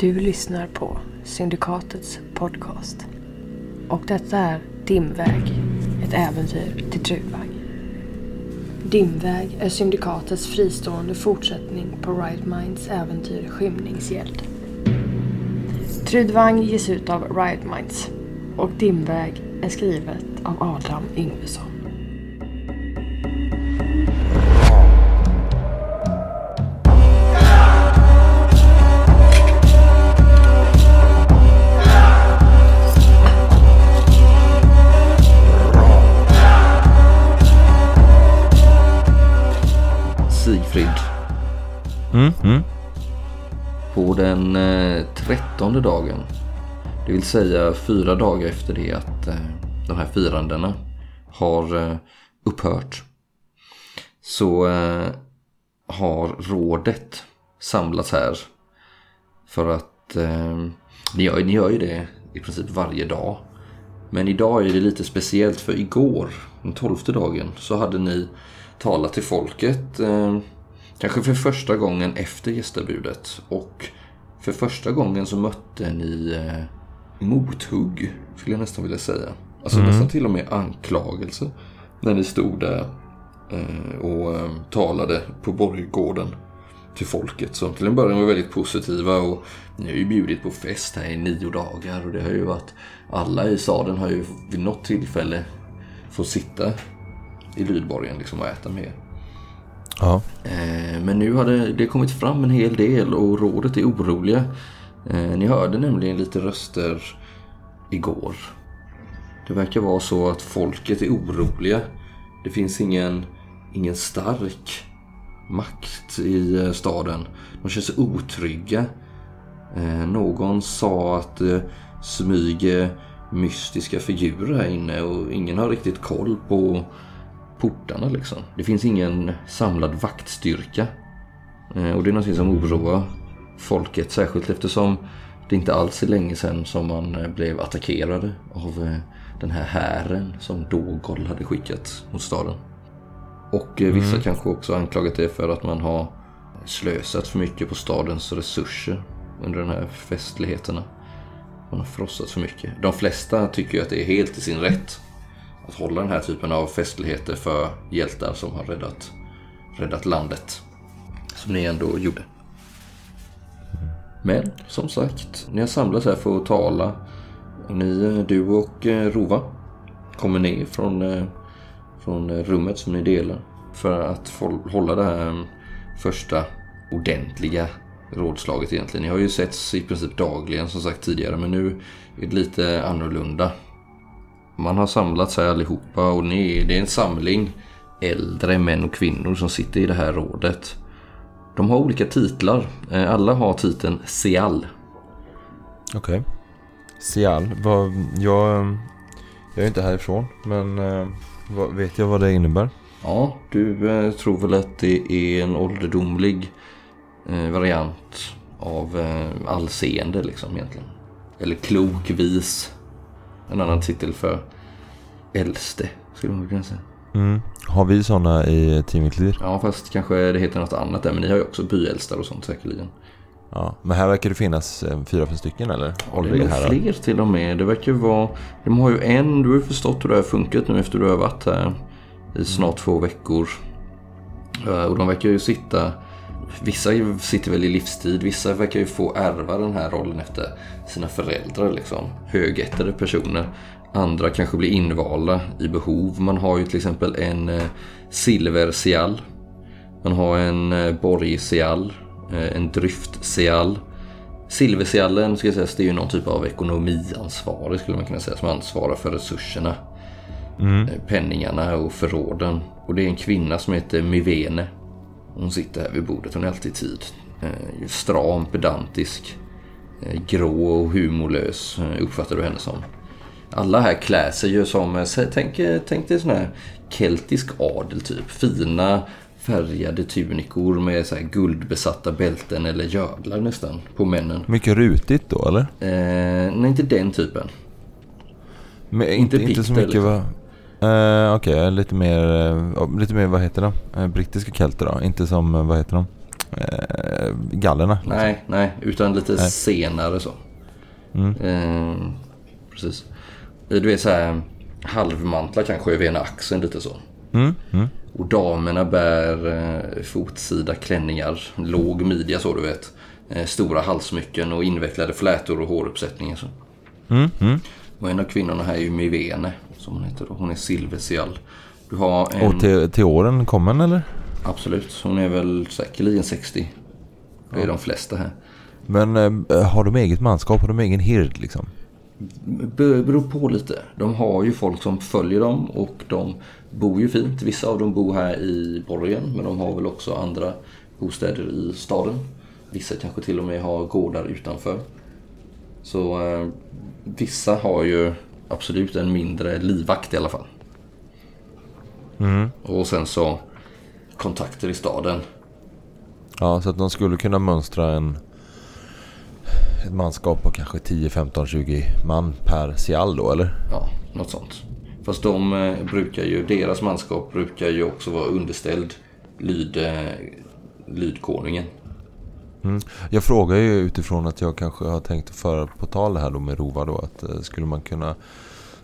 Du lyssnar på Syndikatets podcast. Och detta är Dimväg, ett äventyr till Trudvang. Dimväg är Syndikatets fristående fortsättning på Right Minds äventyr Skymningsgäld. Trudvang ges ut av Riot Minds och Dimväg är skrivet av Adam Yngvesson. Den eh, trettonde dagen, det vill säga fyra dagar efter det att eh, de här firandena har eh, upphört, så har rådet samlats här för att ni, gör, ni gör ju det i princip varje dag. Men idag är det lite speciellt för igår, den tolfte dagen, så hade ni talat till folket. Eh, kanske för första gången efter gästabudet. Och för första gången så mötte ni eh, mothugg, skulle jag nästan vilja säga. Alltså nästan till och med anklagelse. När ni stod där eh, och eh, talade på borggården till folket som till en början var väldigt positiva och ni har ju bjudit på fest här i nio dagar och det har ju varit alla i staden har ju vid något tillfälle fått sitta i Lydborgen liksom och äta med er. Ja. Eh, Men nu har det, det kommit fram en hel del och rådet är oroliga. Eh, Ni hörde nämligen lite röster igår. Det verkar vara så att folket är oroliga. Det finns ingen, ingen stark makt i eh, staden. De känner sig otrygga. Eh, Någon sa att det smyger mystiska figurer här inne och ingen har riktigt koll på portarna liksom. Det finns ingen samlad vaktstyrka. Eh, Och det är någonting som oroar folket, särskilt eftersom det inte alls är länge sedan som man eh, blev attackerade av eh, den här hären som Dogol hade skickat mot staden. Och eh, vissa kanske också anklagat det för att man har slösat för mycket på stadens resurser under de här festligheterna. Man har frossat för mycket. De flesta tycker ju att det är helt i sin rätt att hålla den här typen av festligheter för hjältar som har räddat, räddat landet. Som ni ändå gjorde. Men som sagt, ni har samlats här för att tala. Ni, du och eh, Rova kommer ner från, eh, från eh, rummet som ni delar. För att hålla det här mm, första ordentliga rådslaget egentligen. Ni har ju setts i princip dagligen som sagt tidigare men nu är det lite annorlunda. Man har samlats här allihopa och ni, det är en samling äldre män och kvinnor som sitter i det här rådet. De har olika titlar. Eh, Alla har titeln Seal. Okej. Sial. Vad, jag, jag är inte härifrån. Men eh, vad, vet jag vad det innebär? Ja, du eh, tror väl att det är en ålderdomlig eh, variant av eh, allseende liksom egentligen. Eller klok, vis. En annan titel för äldste, skulle man kunna säga. Mm. Har vi sådana i Team Eclir? Ja, fast kanske det heter något annat där. Men ni har ju också byäldstar och sånt säkerligen. Ja. Men här verkar det finnas eh, fyra, fem stycken eller? Ja, det är nog herrar. fler till och med. Det verkar ju vara... De har ju en, du har ju förstått hur det har funkat nu efter du har varit här i snart två veckor. Eh, Och de verkar ju sitta... Vissa sitter väl i livstid, vissa verkar ju få ärva den här rollen efter sina föräldrar liksom. Högättade personer. Andra kanske blir invalda i behov. Man har ju till exempel en eh, silversial. Man har en eh, borgsial. Eh, en dryftsial. Silversiallen ska sägas, det är ju någon typ av ekonomiansvarig skulle man kunna säga som ansvarar för resurserna. Eh, Penningarna och förråden. Och det är en kvinna som heter Mivene. Hon sitter här vid bordet, hon är alltid i tid. Eh, Stram, pedantisk, eh, grå och humorlös eh, uppfattar du henne som. Alla här klär sig ju som, tänk, tänk dig sån här keltisk adel typ. Fina färgade tunikor med så här guldbesatta bälten eller gödlar nästan på männen. Mycket rutigt då eller? Eh, nej, inte den typen. Men, Inte inte, inte så mycket liksom. va? Eh, Okej, lite mer, eh, lite mer vad heter det? Eh, brittiska kelter då? Inte som, vad heter de? eh, gallerna. Nej, nej, utan lite Nej. senare så. Mm. Precis. Du vet så här halvmantlar kanske över ena axeln lite så. Mm. Mm. Och damerna bär eh, fotsida klänningar, låg midja så du vet. Stora halssmycken och invecklade flätor och håruppsättningar. Så. Mm. Mm. Och en av kvinnorna här är ju Mivene, som hon heter då. Hon är silversiall. Du har en... Och till, till åren kommen eller? Absolut, hon är väl säkerligen 60. Det är de flesta här. Men eh, har de eget manskap? Har de egen hird liksom? Det beror på lite. De har ju folk som följer dem och de bor ju fint. Vissa av dem bor här i borgen men de har väl också andra bostäder i staden. Vissa kanske till och med har gårdar utanför. Så eh, vissa har ju absolut en mindre livvakt i alla fall. Mm. Och sen så kontakter i staden. Ja, så att de skulle kunna mönstra en ett manskap på kanske 10, 15, 20 man per sial då eller? Ja, något sånt. Fast de eh, brukar ju, deras manskap brukar ju också vara underställd lyd, eh, lydkonungen. Mm. Jag frågar ju utifrån att jag kanske har tänkt att föra på tal det här då med Rova då att eh, skulle man kunna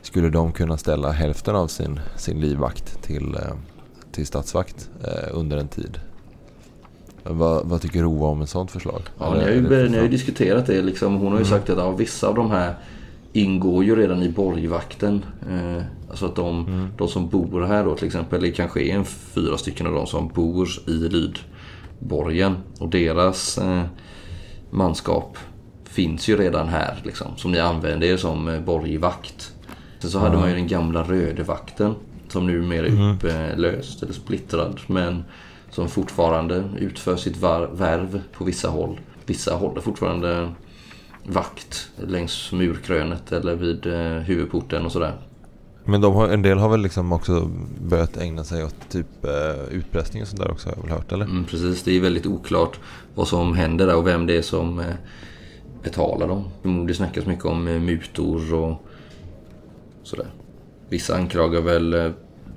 skulle de kunna ställa hälften av sin, sin livvakt till, eh, till stadsvakt eh, under en tid? Vad, vad tycker Rova om ett sånt förslag? Ja, ni har ju, det ni har ju diskuterat det liksom. Hon har ju sagt att ja, vissa av de här ingår ju redan i borgvakten. Eh, alltså att de, de som bor här då till exempel, det kanske är en fyra stycken av de som bor i lydborgen. Och deras eh, manskap finns ju redan här liksom. Som ni använder er som eh, borgvakt. Sen så hade man ju den gamla rödevakten. Som numera är upplöst eller splittrad. Men som fortfarande utför sitt värv på vissa håll. Vissa håller fortfarande vakt längs murkrönet eller vid eh, huvudporten och sådär. Men de har, en del har väl liksom också börjat ägna sig åt typ eh, utpressning och sånt där också har jag väl hört eller? Mm, precis, det är väldigt oklart vad som händer där och vem det är som eh, betalar dem. Det snackas mycket om eh, mutor och sådär. Vissa anklagar väl eh,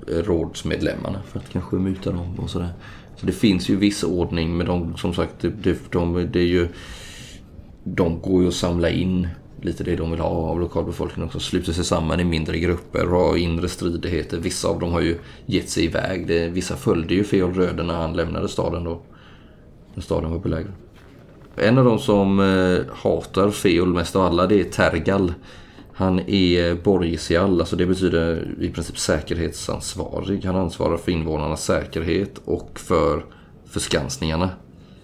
rådsmedlemmarna för att kanske muta dem och sådär. Så det finns ju viss ordning men de, som sagt, det, det, de, det är ju... De går ju att samla in lite det de vill ha av lokalbefolkningen också. Sluter sig samman i mindre grupper och har inre stridigheter. Vissa av dem har ju gett sig iväg. Det, vissa följde ju Feol Röde när han lämnade staden då. När staden var belägrad. En av de som eh, hatar Feol mest av alla det är Tergal. Han är eh, borgsial, alltså det betyder i princip säkerhetsansvarig. Han ansvarar för invånarnas säkerhet och för förskansningarna.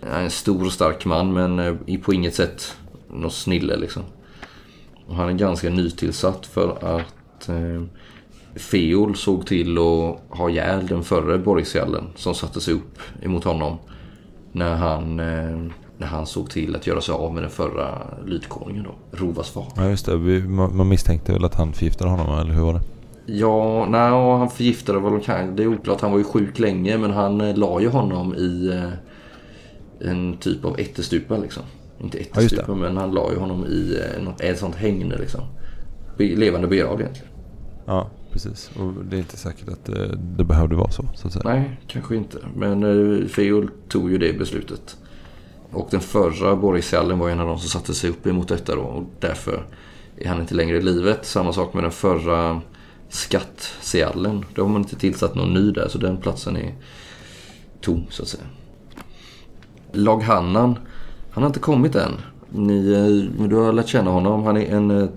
Han är en stor och stark man men eh, är på inget sätt någon snille liksom. Och han är ganska nytillsatt för att eh, Feol såg till att ha ihjäl den förre borgsiallen som satte sig upp emot honom. När han, eh, när han såg till att göra sig av med den förra lydkonungen då, Rovas far. Ja just det, vi, man, man misstänkte väl att han förgiftade honom eller hur var det? Ja, nej, han förgiftade de kan. Det är oklart. Han var ju sjuk länge men han eh, la ju honom i eh, en typ av ättestupa liksom. Inte Ja, det. ättestupa men han la ju honom i eh, något, ett sånt hägne liksom. Levande begravd egentligen. Ja precis, och det är inte säkert att eh, det behövde vara så så att säga. Nej, kanske inte. Men eh, Feol tog ju det beslutet. Och den förra borgsiallen var en av de som satte sig upp emot detta då. Och därför är han inte längre i livet. Samma sak med den förra skattsiallen. Då har man inte tillsatt någon ny där. Så den platsen är tom så att säga. Lag-Hannan. Han har inte kommit än. Ni, eh, du har lärt känna honom. Han är en eh,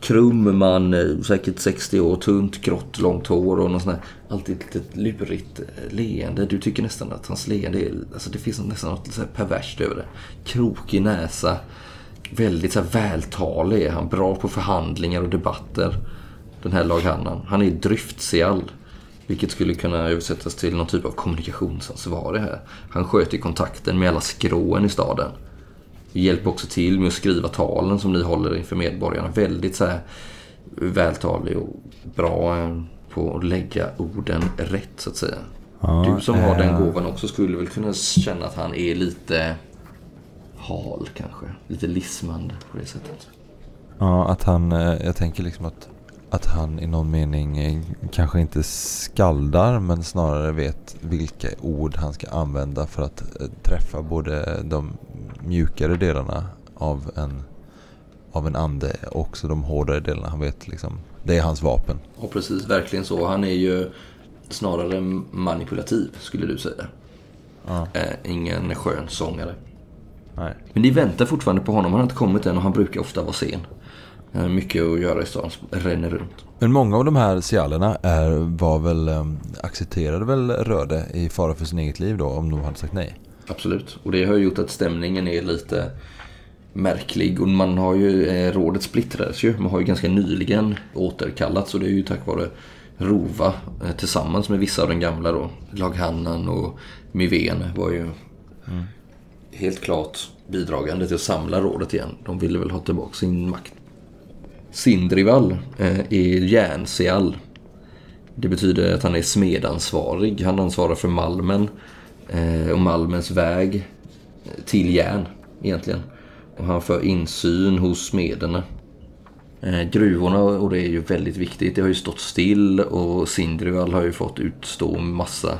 krum man, eh, säkert 60 år, tunt, grått, långt hår och något sånt här, alltid ett litet lurigt leende. Du tycker nästan att hans leende är, alltså det finns nästan något så här perverst över det. Krokig näsa, väldigt så här vältalig är han, bra på förhandlingar och debatter. Den här Lag-Hannan. Han är dryftsial. Vilket skulle kunna översättas till någon typ av kommunikationsansvarig här. Han sköter kontakten med alla skråen i staden. Hjälper också till med att skriva talen som ni håller inför medborgarna. Väldigt så här vältalig och bra eh, på att lägga orden rätt så att säga. Ja, du som har den eh, gåvan också skulle väl kunna känna att han är lite hal kanske. Lite lismande på det sättet. Ja, att han, eh, jag tänker liksom att att han i någon mening eh, kanske inte skaldar men snarare vet vilka ord han ska använda för att eh, träffa både de mjukare delarna av en, av en ande och också de hårdare delarna. Han vet liksom, det är hans vapen. Och precis, verkligen så. Han är ju snarare manipulativ skulle du säga. Ja. Eh, ingen skön sångare. Nej. Men ni väntar fortfarande på honom. Han har inte kommit än och han brukar ofta vara sen. Eh, mycket att göra i stan, ränner runt. Men många av de här sialerna är, var väl, um, accepterade väl Röde i fara för sin eget liv då om de hade sagt nej? Absolut. Och det har gjort att stämningen är lite märklig. Och man har ju, eh, rådet splittrades ju. Man har ju ganska nyligen återkallats och det är ju tack vare Rova eh, tillsammans med vissa av den gamla då. Laghannan och Myven var ju helt klart bidragande till att samla rådet igen. De ville väl ha tillbaka sin makt. Sindrival eh, är järnseall. Det betyder att han är smedansvarig. Han ansvarar för malmen eh, och malmens väg eh, till järn egentligen. Och han för insyn hos smederna. Gruvorna, och det är ju väldigt viktigt, det har ju stått still och Sindrival har ju fått utstå massa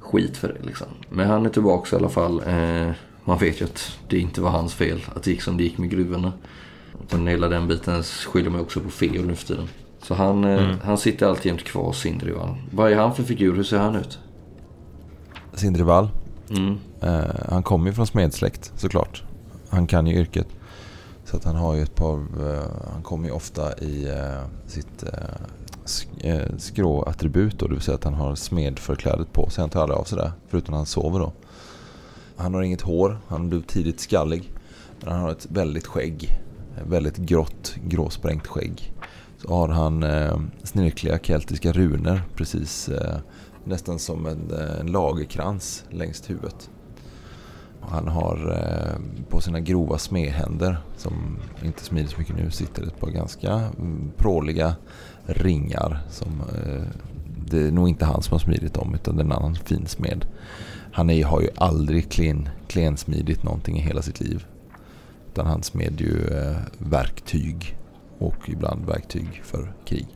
skit för det liksom. Men han är tillbaka i alla fall. Man vet ju att det inte var hans fel att det gick som det gick med gruvorna. Men hela den biten skyller man också på Feol nu för tiden. Så han, eh, han sitter alltjämt kvar, Sindrival. Vad är han för figur? Hur ser han ut? Sindrival, Mm. eh, han kommer ju från smedsläkt såklart. Han kan ju yrket. Så att han har ju ett par, eh, han kommer ju ofta i eh, sitt sk- skråattribut då. Det vill säga att han har smedförklädet på sig. Han tar aldrig av sig det, förutom när han sover då. Han har inget hår, han blev tidigt skallig. Men han har ett väldigt skägg. Väldigt grått, gråsprängt skägg. Så har han eh, snirkliga keltiska runor precis eh, nästan som en, eh, en lagerkrans längs huvudet. Och han har eh, på sina grova smedhänder, som inte smider så mycket nu, sitter ett par ganska mm, pråliga ringar. Som, eh, det är nog inte han som har smidit dem utan det är en annan fin smed. Han är, har ju aldrig klen, klensmidit någonting i hela sitt liv. Utan han smed ju eh, verktyg och ibland verktyg för krig.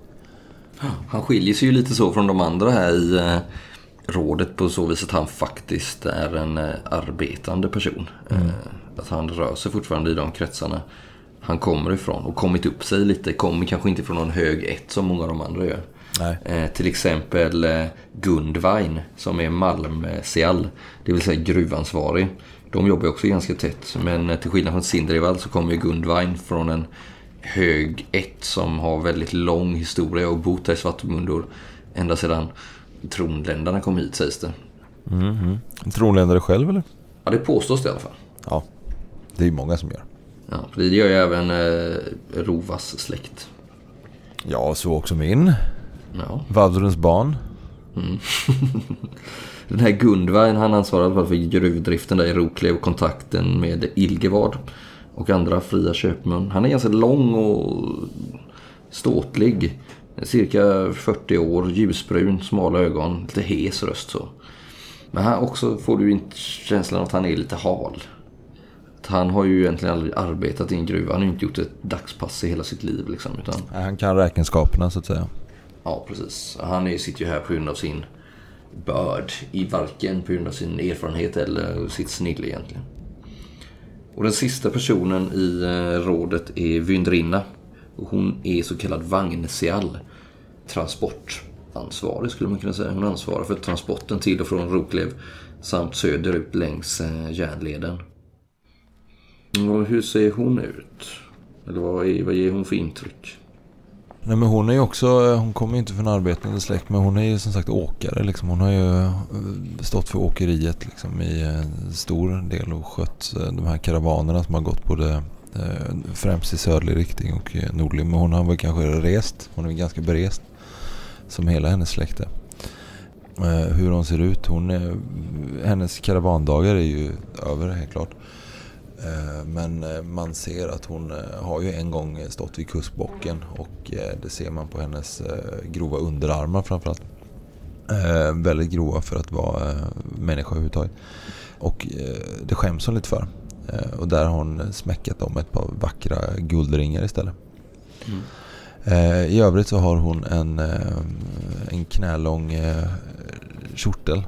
Han skiljer sig ju lite så från de andra här i eh, rådet på så vis att han faktiskt är en eh, arbetande person. Eh, att han rör sig fortfarande i de kretsarna han kommer ifrån och kommit upp sig lite. Kommer kanske inte från någon hög ett som många av de andra gör. Eh, till exempel Gundwein som är malmseall, det vill säga gruvansvarig. De jobbar ju också ganska tätt men eh, till skillnad från Sindrival så kommer ju Gundwein från en hög ett som har väldigt lång historia och bott i Svartmundor ända sedan tronländarna kom hit sägs det. Mhm. Tronländare själv eller? Ja, det påstås det i alla fall. Ja, det är ju många som gör. Ja, det gör ju även eh, Rovas släkt. Ja, så också min. Ja. Valdruns barn. Den här Gundwein han ansvarar i alla fall för gruvdriften där i Roklev och kontakten med Ilgevard och andra fria köpmän. Han är ganska lång och ståtlig. Cirka 40 år, ljusbrun, smala ögon, lite hes röst så. Men här också får du inte känslan att han är lite hal. Han har ju egentligen aldrig arbetat i en gruva. Han har ju inte gjort ett dagspass i hela sitt liv liksom. Utan Han kan räkenskaperna så att säga. Ja, precis. Han är, sitter ju här på grund av sin börd. I varken på grund av sin erfarenhet eller sitt snille egentligen. Och den sista personen i eh, rådet är Vyndrinna. Och hon är så kallad vagnsial, Transportansvarig skulle man kunna säga. Hon ansvarar för transporten till och från Roklev samt söderut längs eh, järnleden. Och hur ser hon ut? Eller vad, är, vad ger hon för intryck? Nej men hon är ju också, eh, hon kommer ju inte från arbetande släkt men hon är ju som sagt åkare liksom. Hon har ju eh, stått för åkeriet liksom i en stor del och skött eh, de här karavanerna som har gått både främst i södlig riktning och nordlig. Men hon har väl kanske rest, hon är väl ganska berest. Som hela hennes släkt är. Hur hon ser ut, hon är, hennes karavandagar är ju över helt klart. Eh, Men eh, man ser att hon eh, har ju en gång stått vid kustbocken och det ser man på hennes grova underarmar framförallt. Väldigt grova för att vara människa överhuvudtaget. Och det skäms hon lite för. Och där har hon smäckat om ett par vackra guldringar istället. Eh, I övrigt så har hon en, en knälång kjortel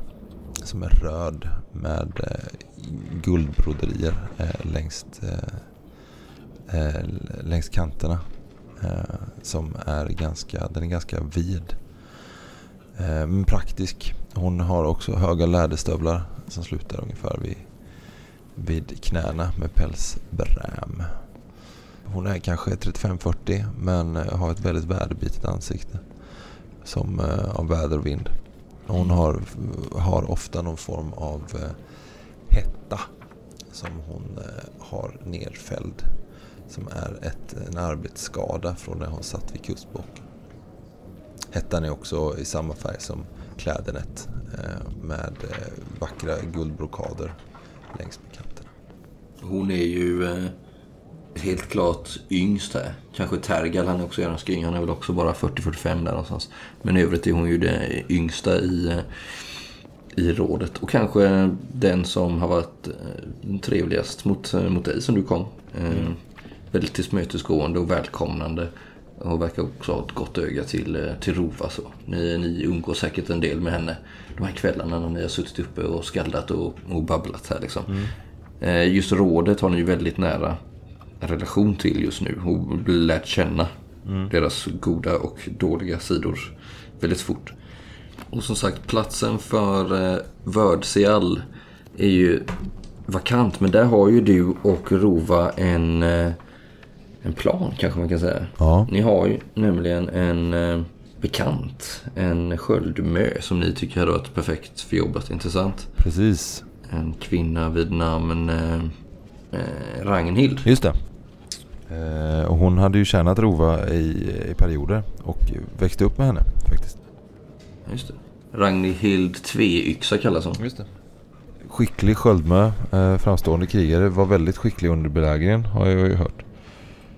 som är röd med guldbroderier eh, längs, eh, eh, längs kanterna. Eh, som är ganska, den är ganska vid. Eh, men praktisk. Hon har också höga läderstövlar som slutar ungefär vid, vid knäna med pälsbräm. Hon är kanske 35-40 men eh, har ett väldigt väderbitet ansikte. Som eh, av väder och vind. Hon har, har ofta någon form av eh, hetta som hon eh, har nerfälld. Som är ett, en arbetsskada från när hon satt vid kustbocken. Hettan är också i samma färg som klädernet eh, med eh, vackra guldbrokader längs med kanterna. Hon är ju helt klart yngst här. Kanske Tergal, han är också ganska yngre. Han är väl också bara 40-45 där någonstans. Men i övrigt är hon ju det yngsta i, i rådet. Och kanske den som har varit eh, trevligast mot, eh, mot dig som du kom. Eh, Väldigt tillmötesgående och välkomnande. Och verkar också ha ett gott öga till, till Rova. Så. Ni, ni umgås säkert en del med henne de här kvällarna när ni har suttit uppe och skaldat och, och babblat här liksom. Eh, Just rådet har ni ju väldigt nära relation till just nu och lärt känna deras goda och dåliga sidor väldigt fort. Och som sagt, platsen för eh, Vördseal är ju vakant. Men där har ju du och Rova en, eh, en plan kanske man kan säga. Ja. Ni har ju nämligen en eh, bekant, en sköldmö som ni tycker hade varit perfekt för jobbet. Intressant. Precis. En kvinna vid namn eh, eh, Ragnhild. Just det. Eh, och hon hade ju tjänat Rova i, i perioder och växte upp med henne faktiskt. Just det. Ragnhild Tveyxa kallas hon. Just det. Skicklig sköldmö, eh, framstående krigare, var väldigt skicklig under belägringen har jag ju hört.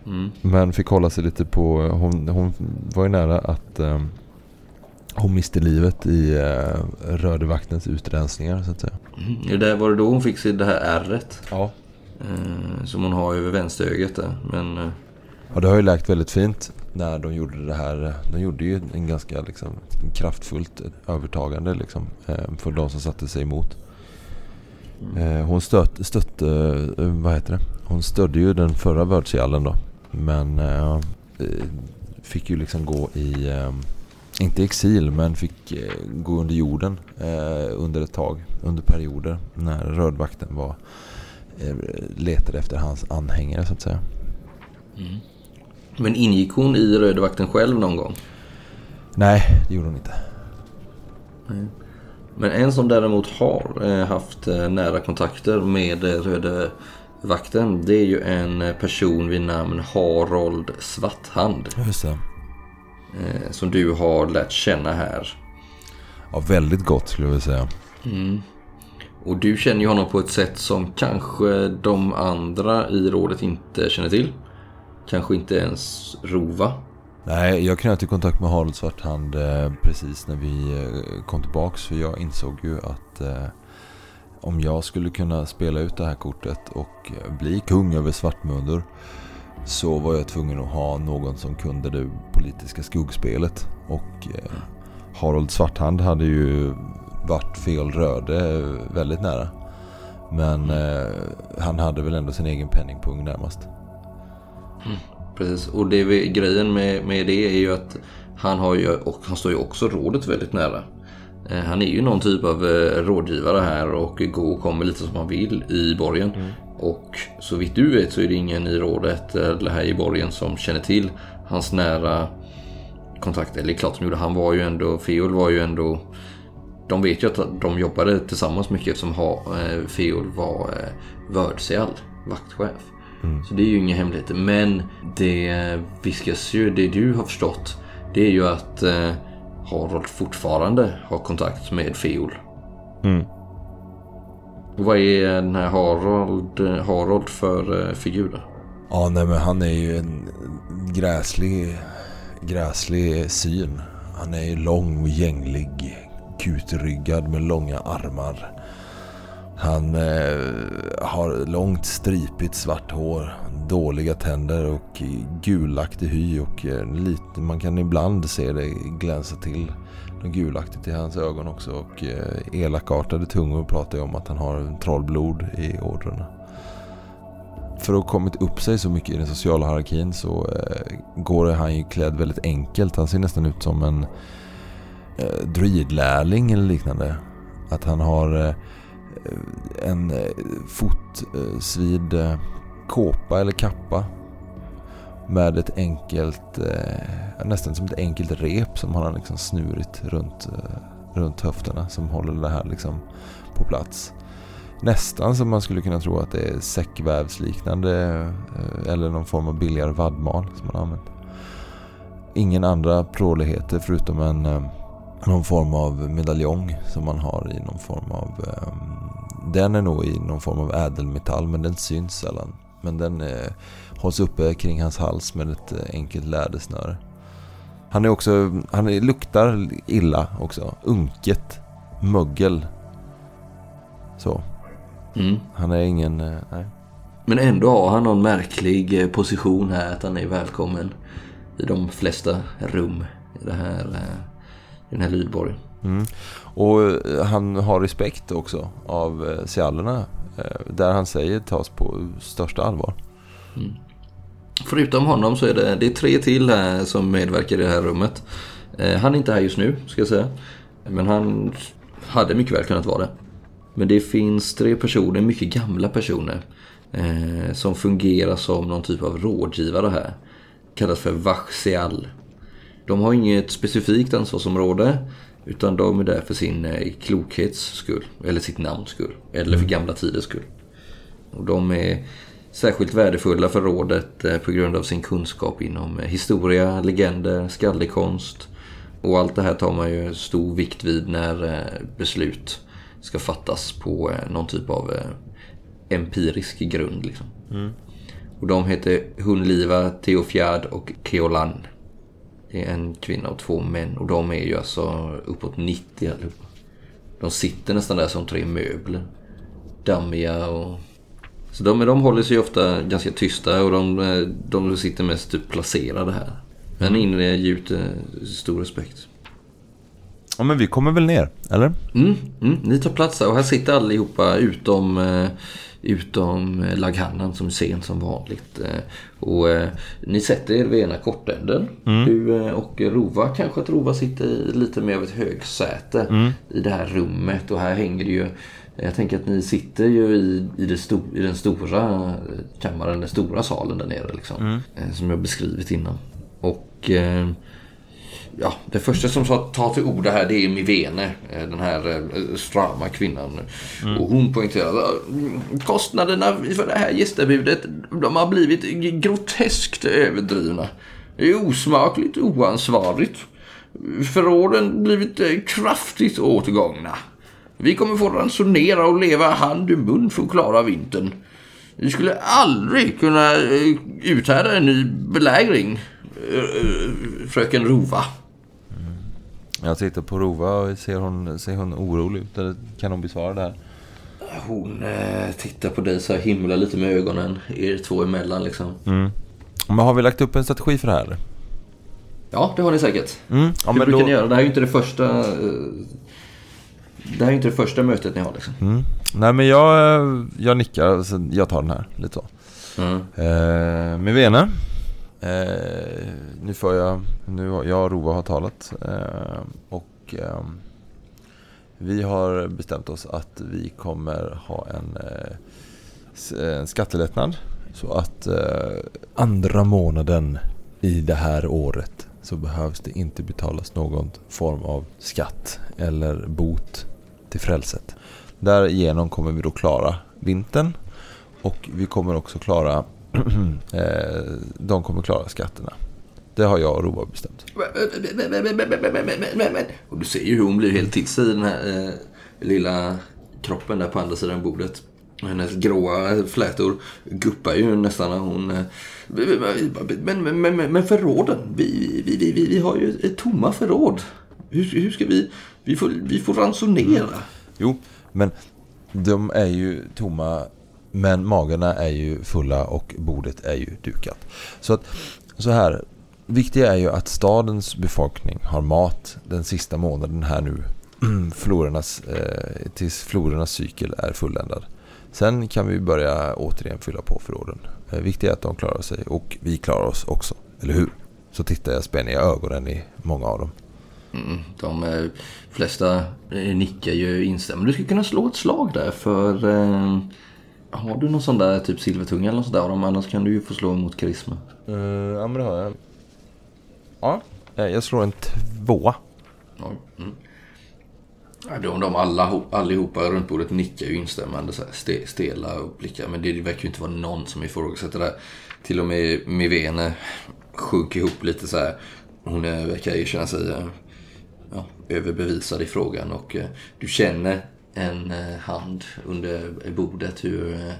Mm. Men fick hålla sig lite på, hon, hon var ju nära att eh, hon miste livet i eh, Rödevaktens utrensningar så att säga. Mm. Det där var det då hon fick sig det här ärret. Ja. Eh, som hon har över vänsterögat där. Men eh, Ja, det har ju läkt väldigt fint när de gjorde det här. De gjorde ju en ganska liksom, kraftfullt övertagande liksom, eh, för de som satte sig emot. Eh, Hon stött, stötte, eh, vad heter det? Hon stödde ju den förra världsjallen då. Men fick ju liksom gå i, inte exil, men fick gå under jorden under ett tag. Under perioder när rödvakten var, letade efter hans anhängare så att säga. Men ingick hon i Rödvakten själv någon gång? Nej, det gjorde hon inte. Men en som däremot har eh, haft eh, nära kontakter med eh, Rödvakten det är ju en person vid namn Harold Svarthand. Just det. Som du har lärt känna här. Ja, väldigt gott skulle jag vilja säga. Och du känner ju honom på ett sätt som kanske de andra i rådet inte känner till. Kanske inte ens Rova. Nej, jag knöt i kontakt med Harald Svarthand eh, precis när vi eh, kom tillbaks. För jag insåg ju att eh, om jag skulle kunna spela ut det här kortet och eh, bli kung över Svartmunder så var jag tvungen att ha någon som kunde det politiska skuggspelet. Och eh, Harald Svarthand hade ju varit fel röde eh, väldigt nära. Men eh, han hade väl ändå sin egen penningpung närmast. Precis, och det vi, grejen med, med det är ju att han, har ju, och han står ju också rådet väldigt nära. Eh, Han är ju någon typ av eh, rådgivare här och går och kommer lite som han vill i borgen. Och så vitt du vet så är det ingen i rådet eller här i borgen som känner till hans nära kontakt. Eller klart de gjorde, han var ju ändå, Feol var ju ändå de vet ju att de jobbade tillsammans mycket eftersom eh, Feol var eh, Vördseal, vaktchef. Så det är ju inga hemligheter. Men det viskas ju, det du har förstått, det är ju att eh, Harold fortfarande har kontakt med Feol. Mm. Och vad är den här Harold, eh, Harold för eh, figur? Ja, nej men han är ju en gräslig, gräslig syn. Han är ju lång och gänglig, kutryggad med långa armar. Han eh, har långt stripigt svart hår, dåliga tänder och gulaktig hy och eh, lite, man kan ibland se det glänsa till något gulaktigt i hans ögon också och eh, elakartade tungor pratar ju om att han har trollblod i ådrorna. För att ha kommit upp sig så mycket i den sociala hierarkin så eh, går han ju klädd väldigt enkelt. Han ser nästan ut som en eh, druidlärling eller liknande. Att han har eh, Eh, en eh, fotsvid eh, kåpa eller kappa. Med ett enkelt, nästan som ett enkelt rep som han har liksom snurit runt, runt höfterna. Som håller det här liksom på plats. Nästan som man skulle kunna tro att det är säckvävsliknande eller någon form av billigare vadmal som man har använt. Ingen andra pråligheter förutom en någon form av medaljong som man har i någon form av... Eh, den är nog i någon form av ädelmetall men den syns sällan. Men den eh, hålls uppe kring hans hals med ett eh, enkelt lädersnöre. Han är också, han är, luktar illa också. Unket. Mögel. Så. Mm. Han är ingen, eh, nej. Men ändå har han någon märklig eh, position här att han är välkommen i de flesta rum i, det här, i den här lydborgen. Mm. Och eh, han har respekt också av eh, siallerna. Eh, där han säger tas på största allvar. Förutom honom så är det, det är tre till här som medverkar i det här rummet. Eh, han är inte här just nu, ska jag säga. Men han hade mycket väl kunnat vara det. Men det finns tre personer, mycket gamla personer, eh, som fungerar som någon typ av rådgivare här. Kallas för Vaxial. De har inget specifikt ansvarsområde, utan de är där för sin eh, klokhets skull, eller sitt namns skull, eller för gamla tiders skull. Och de är särskilt värdefulla för rådet eh, på grund av sin kunskap inom eh, historia, legender, skaldekonst. Och allt det här tar man ju stor vikt vid när beslut ska fattas på någon typ av empirisk grund. Liksom. Och de heter Hunliva, Theofjard och Keolan. Det är en kvinna och två män och de är ju alltså uppåt 90 allihopa. De sitter nästan där som tre möbler. Dammiga och... Så de, de håller sig ofta ganska tysta och de, eh, de sitter mest typ placerade här. Men ingjuter stor respekt. Ja men vi kommer väl ner, eller? Mm, mm, ni tar plats här och här sitter allihopa utom, eh, utom eh, Laghannan som är sen som vanligt. Eh, och eh, ni sätter er vid ena kortänden. Du eh, och Rova, kanske att Rova sitter lite mer av ett högsäte i det här rummet. Och här hänger det ju jag tänker att ni sitter ju i, i, sto, i den stora kammaren, den stora salen där nere liksom. Eh, Som jag beskrivit innan. Och eh, ja, det första som tar till orda här det är Mivene, eh, den här eh, strama kvinnan. Och hon poängterar att kostnaderna för det här gästebudet de har blivit groteskt överdrivna. Det är osmakligt oansvarigt. Förråden blivit eh, kraftigt åtgångna. Vi kommer få ransonera och leva hand i mun för att klara vintern. Vi skulle aldrig kunna uthärda en ny belägring, fröken Rova. Jag tittar på Rova ser hon, ser hon orolig ut? Eller kan hon besvara det här? Hon eh, tittar på dig så här, himlar lite med ögonen, er två emellan liksom. Men har vi lagt upp en strategi för det här? Ja, det har ni säkert. Mm. Ja, Hur brukar då, ni göra? Det här är ju inte det första... Eh, det här är inte det första mötet ni har liksom. mm. Nej men jag, eh, jag nickar, så jag tar den här lite så. Mm. Eh, med Vene. Eh, nu får jag, nu har jag och Rova har talat. Eh, och eh, vi har bestämt oss att vi kommer ha en, eh, en skattelättnad. Så att eh, andra månaden i det här året så behövs det inte betalas någon form av skatt eller bot till frälset. Därigenom kommer vi då klara vintern och vi kommer också klara de kommer klara skatterna. Det har jag och Rova bestämt. Och du ser ju hur hon blir helt till sig i den här eh, lilla kroppen där på andra sidan bordet. Hennes gråa flätor guppar ju nästan när hon... eh, Men, men, men, men förråden, vi, vi, vi, vi, har ju tomma förråd. Hur, hur ska vi... Vi får, vi får ransonera. Jo, men de är ju tomma men magarna är ju fulla och bordet är ju dukat. Så att så här, viktiga är ju att stadens befolkning har mat den sista månaden här nu florernas, eh, tills florernas cykel är fulländad. Sen kan vi börja återigen fylla på förråden. Eh, viktigt är att de klarar sig och vi klarar oss också, eller hur? Så tittar jag spänniga ögonen i många av dem. Mm, de eh, flesta eh, nickar ju instämmande. Du skulle kunna slå ett slag där för... Eh, har du någon sån där typ silvertunga eller något sånt där? Om annars kan du ju få slå mot karisma. Uh, ja men det har jag. Ja, eh, jag slår en tvåa. Ja, mm. De, de alla, allihopa runt bordet nickar ju instämmande så här, ste, stela och blickar. Men det verkar ju inte vara någon som ifrågasätter det. Till och med Mivene sjunker ihop lite så här. Hon är, verkar ju känna sig eh, ja, överbevisad i frågan. Och eh, du känner en eh, hand under bordet hur eh,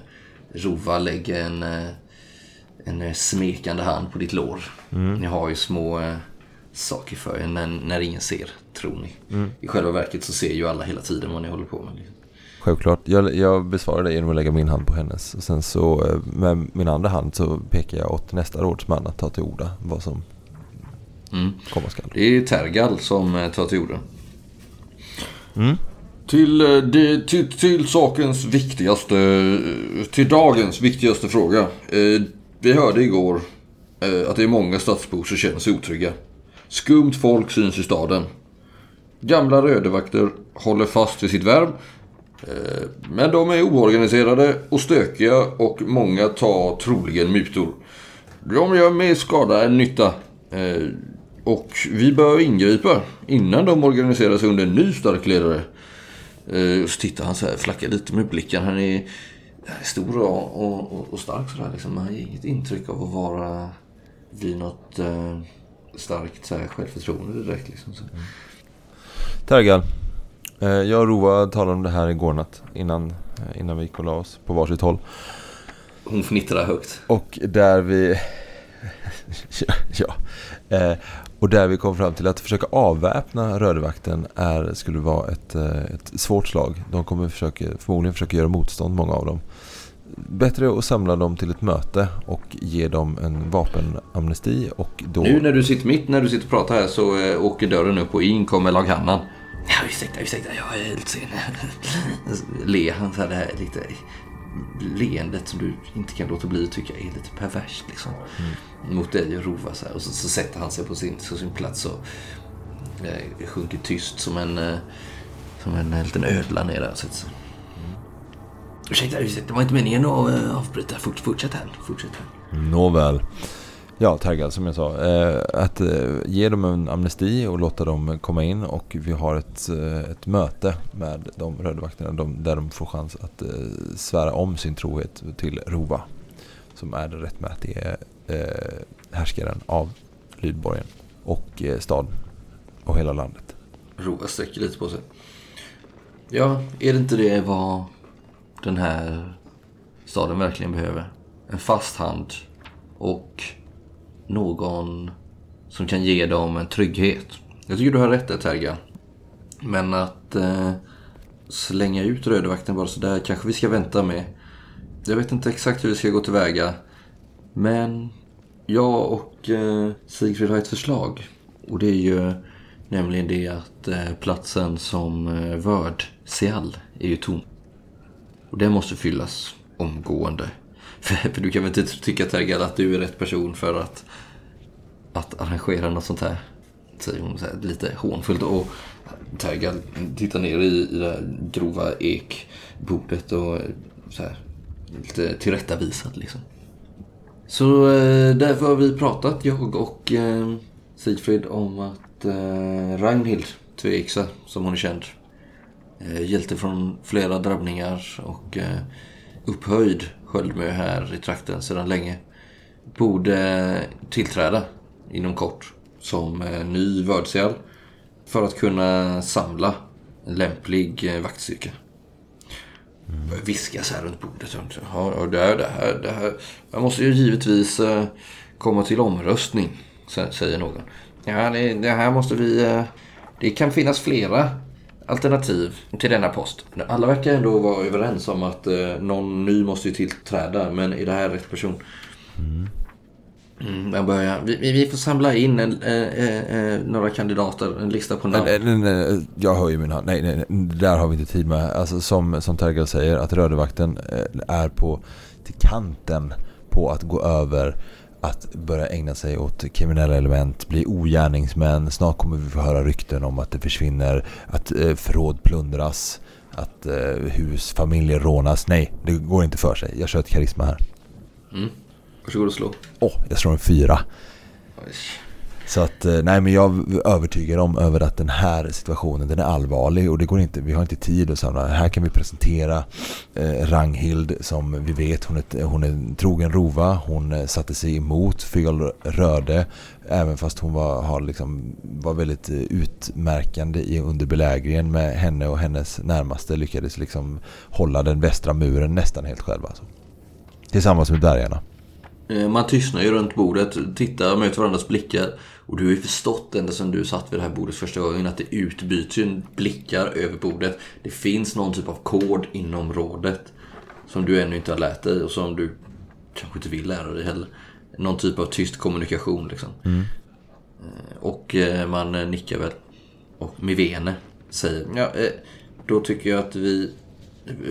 Rova lägger en, eh, en smekande hand på ditt lår. Mm. Ni har ju små saker för er när, när ingen ser, tror ni. I själva verket så ser ju alla hela tiden vad ni håller på med. Självklart. Jag, jag besvarar det genom att lägga min hand på hennes. Och sen så med min andra hand så pekar jag åt nästa rådsman att ta till orda vad som Mm. komma skall. Det är Tergal som tar till orda. Mm. Till, eh, det, till, till sakens viktigaste, eh, till dagens viktigaste fråga. Eh, vi hörde igår eh, att det är många stadsbor som känner sig otrygga. Skumt folk syns i staden. Gamla rödevakter håller fast vid sitt värv. Eh, men de är oorganiserade och stökiga och många tar troligen mutor. De gör mer skada än nytta. Och vi bör ingripa innan de organiserar sig under en ny stark ledare. Eh, så tittar han så här, flackar lite med blicken. Han är, stor och, och, och stark sådär liksom. Han ger inget intryck av att vara vid något eh, starkt så här, självförtroende direkt liksom. Så. Tergal. Eh, jag och Rova talade om det här igår natt innan, eh, innan vi gick och la oss på varsitt håll. Hon fnittrar högt. Och där vi... ja. ja. Och där vi kom fram till att försöka avväpna rödvakten är, skulle vara ett, eh, ett svårt slag. De kommer försöka, förmodligen försöka göra motstånd, många av dem. Bättre att samla dem till ett möte och ge dem en vapenamnesti och då... Nu när du sitter mitt när du sitter och pratar här så eh, åker dörren upp och in kommer laghannan. Ja, ursäkta, ursäkta, jag är lite sen. Le han så här, det här lite leendet som du inte kan låta bli att tycka är lite perverst liksom. Mot dig och Rova så här. Och så, så sätter han sig på sin, på sin plats och eh, sjunker tyst som en, eh, som en eh, liten ödla ner där och sätter sig. Ursäkta, det var inte meningen att eh, avbryta. Fort, fortsätt här. Fortsätt här. Nåväl. Ja, taggad som jag sa. Eh, att eh, ge dem en amnesti och låta dem komma in och vi har ett, eh, ett möte med de rödvakterna vakterna. där de får chans att svära om sin trohet till Rova. Som är den rättmätige härskaren av Lydborgen och staden och hela landet. Rova sträcker lite på sig. Ja, är det inte det vad den här staden verkligen behöver? En fast hand och någon som kan ge dem en trygghet. Jag tycker du har rätt där Terga. Men att eh, slänga ut rödvakten bara sådär kanske vi ska vänta med. Jag vet inte exakt hur vi ska gå tillväga. Men jag och eh, Sigfrid har ett förslag. Och det är ju nämligen det att eh, platsen som eh, vörd Seall är ju tom. Och den måste fyllas omgående. För, du kan väl inte tycka Tergal att du är rätt person för att, att arrangera något sånt här? Säger hon så här, lite hånfullt. Och Tergal tittar ner i, i det här grova ekbordet och så här, lite tillrättavisad liksom. Så eh, därför har vi pratat, jag och eh, Sigfrid, om att eh, Ragnhild Tveksa, som hon är känd, eh, hjälte från flera drabbningar och eh, upphöjd sköldmö här i trakten sedan länge, borde tillträda inom kort som eh, ny vördseal för att kunna samla en lämplig eh, vaktstyrka. Börjar viskas här runt bordet. Ja, det, här, det, här, det här. Jag måste ju givetvis eh, komma till omröstning, sä- säger någon. Ja, det, det här måste vi... Det kan finnas flera alternativ till denna post. Alla verkar ändå vara överens om att eh, någon ny måste ju tillträda. Men är det här rätt person? Mm, jag börjar. Vi, vi- får samla in en, eh, eh, eh, några kandidater, en lista på namn. Nej, nej, nej, jag ju min hand. Nej, nej, nej, där har vi inte tid med. Alltså, som, som Tergal säger, att Rödevakten eh, är på till kanten på att gå över att börja ägna sig åt kriminella element, bli ogärningsmän. Snart kommer vi få höra rykten om att det försvinner, att eh, förråd plundras, att eh, hus, familjer rånas. Nej, det går inte för sig. Jag kör ett karisma här. Varsågod och slå. Åh, jag slår en fyra. Oj. Så att, eh, nej men jag är övertygad om över att den här situationen den är allvarlig och det går inte, vi har inte tid att samla. Här kan vi presentera eh, Ranghild som vi vet, hon är, hon är en trogen rova. Hon eh, satte sig emot fel röde även fast hon var, har liksom, var väldigt eh, utmärkande i under belägringen med henne och hennes närmaste lyckades liksom hålla den västra muren nästan helt själva. Alltså. Tillsammans med dvärgarna. Man tystnar ju runt bordet, tittar, möter varandras blickar. Och du har ju förstått ända sedan du satt vid det här bordet första gången att det utbyts ju blickar över bordet. Det finns någon typ av kod inom rådet. Som du ännu inte har lärt dig och som du kanske inte vill lära dig heller. Någon typ av tyst kommunikation liksom. Eh, Och eh, man eh, nickar väl. Och Mivene säger ja, då tycker jag att vi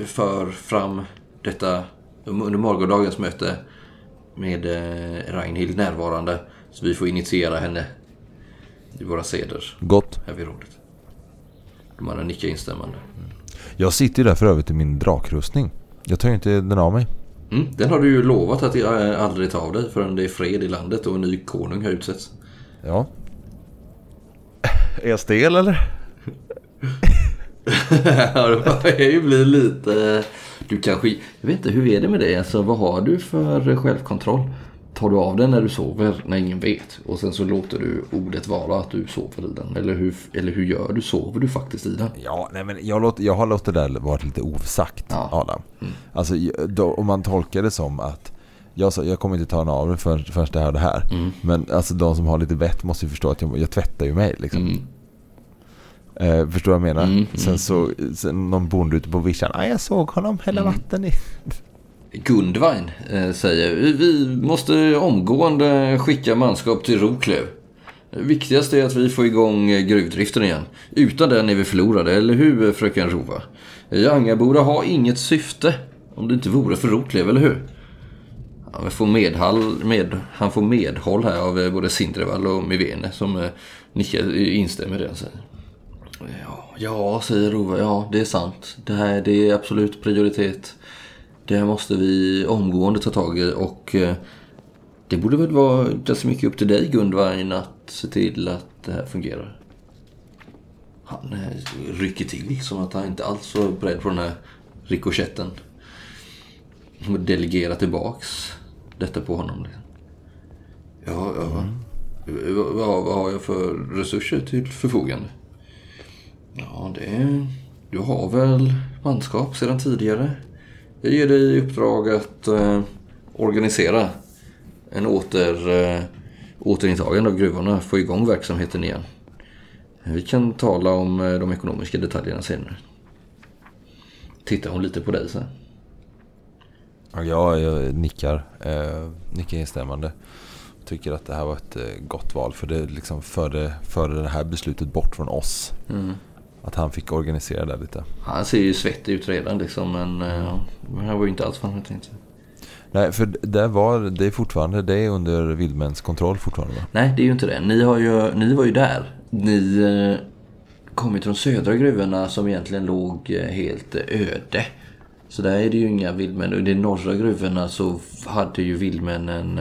för fram detta under morgondagens möte med Ragnhild närvarande. Så vi får initiera henne i våra seder Gott. här vid rådet. De andra nickar instämmande. Jag sitter ju där för övrigt i min drakrustning. Jag tar ju inte den av mig. Mm, den har du ju lovat att eh, aldrig ta av dig förrän det är fred i landet och en ny konung har utsetts. Ja. Är jag stel eller? Ja, det börjar ju bli lite... Du kanske... Jag vet inte, hur är det med dig? Alltså, vad har du för självkontroll? Tar du av den när du sover, när ingen vet? Och sen så låter du ordet vara att du sover i den? Eller hur, eller hur gör du? Sover du faktiskt i den? Ja, nej men jag, låter, jag har låtit det där vara lite osagt, Ja. Adam. Alltså, då, om man tolkar det som att jag, sa, jag kommer inte ta den av mig förrän, förrän det här och det här. Men alltså de som har lite vett måste ju förstå att jag, jag tvättar ju mig liksom. Mm. Eh, förstår vad jag menar? Mm, Sen så, sen någon bonde ute på vischan, ah, jag såg honom hälla Mm. vatten i. Gundwein eh, säger "Vi- måste omgående skicka manskap till Roklöv. Viktigast är att vi får igång eh, gruvdriften igen. Utan den är vi förlorade, eller hur eh, fröken Rova? Jangaboda har inget syfte om det inte vore för Roklöv, eller hur? Han får, medhall, med, han får medhåll här av både Sindrevall och Mivene som nickar, instämmer i det han säger. Ja, ja, säger Rova. Ja, det är sant. Det här det är absolut prioritet. Det måste vi omgående ta tag i och eh, det borde väl vara ganska mycket upp till dig Gundvine att se till att det här fungerar. Han eh, rycker till som att han inte alls var beredd på den här rikoschetten. Och delegerar tillbaks detta på honom. Liksom. Ja, ja. Vad, vad, vad har jag för resurser till förfogande? Ja, det... Du har väl manskap sedan tidigare? Jag ger dig i uppdrag att eh, organisera en åter, eh, återintagande av gruvorna, få igång verksamheten igen. Vi kan tala om eh, de ekonomiska detaljerna senare. Tittar hon lite på dig sen. Ja, jag, nickar, eh, nickar instämmande. Tycker att det här var ett eh, gott val för det liksom förde, förde det här beslutet bort från oss. Att han fick organisera det lite. Han ser ju svettig ut redan liksom, men eh, han var ju inte alls vad han tänkte. Nej, för det, var, det är fortfarande det är under Vildmäns kontroll fortfarande va? Nej, det är ju inte det. Ni, har ju, ni var ju där. Ni eh, kom ju till de södra gruvorna som egentligen låg eh, helt eh, öde. Så där är det ju inga vildmän. Och i de norra gruvorna så hade ju vildmännen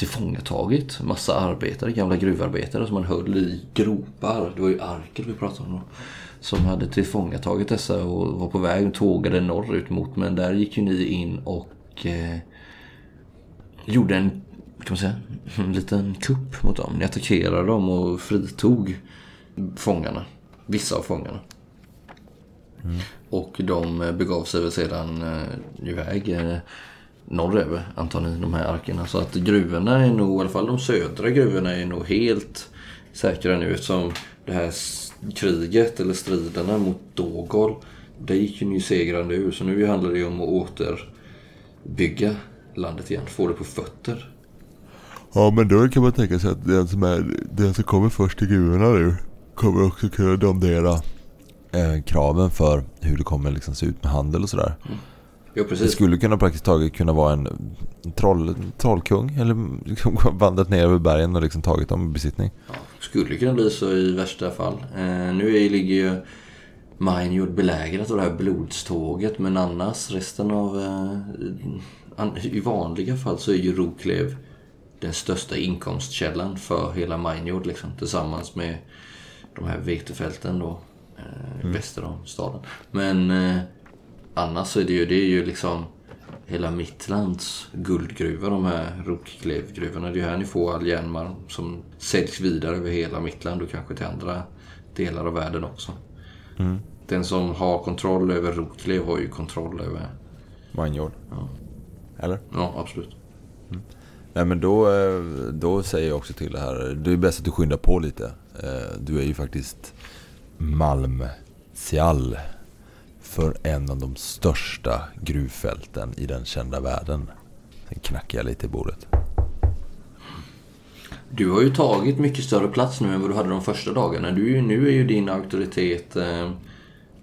tillfångatagit massa arbetare, gamla gruvarbetare som man höll i gropar. Det var ju Arkel vi pratade om då. Som hade tillfångatagit dessa och var på väg och tågade norrut mot. Men där gick ju ni in och eh, gjorde en, kan man säga, en liten kupp mot dem. Ni attackerade dem och fritog fångarna. Vissa av fångarna. Och de begav sig väl sedan eh, iväg eh, norröver, antar ni, de här arkerna. Så att gruvorna är nog, i alla fall de södra gruvorna är nog helt säkra nu eftersom det här kriget eller striderna mot Dogol. Det gick ju ni segrande ur. Så nu handlar det ju om att återbygga landet igen. Få det på fötter. Ja, men då kan man tänka sig att den som, är, den som kommer först till gruvorna nu kommer också kunna domdera eh, kraven för hur det kommer liksom se ut med handel och sådär. Ja, Det precis. skulle kunna praktiskt taget kunna vara en troll, trollkung eller liksom vandrat ner över bergen och liksom tagit dem i besittning. Ja, skulle kunna bli så i värsta fall. Eh, nu är, ligger ju Minejord belägrat och det här blodståget. Men annars resten av... Eh, I vanliga fall så är ju Roklev den största inkomstkällan för hela Minejord. Liksom, tillsammans med de här vetefälten då. Eh, Väster om staden. Men eh, annars så är det ju, det är ju liksom hela Mittlands guldgruvor, de här Rokklevgruvorna. Det är ju här ni får all järnmalm som säljs vidare över hela Mittland och kanske till andra delar av världen också. Den som har kontroll över Rokklev har ju kontroll över... Minejord. Ja. Eller? Ja, absolut. Nej men då, eh, då säger jag också till det här. Det är bäst att du skyndar på lite. Eh, Du är ju faktiskt Malmsial för en av de största gruvfälten i den kända världen. Sen knackar jag lite i bordet. Du har ju tagit mycket större plats nu än vad du hade de första dagarna. Du, nu är ju din auktoritet, eh,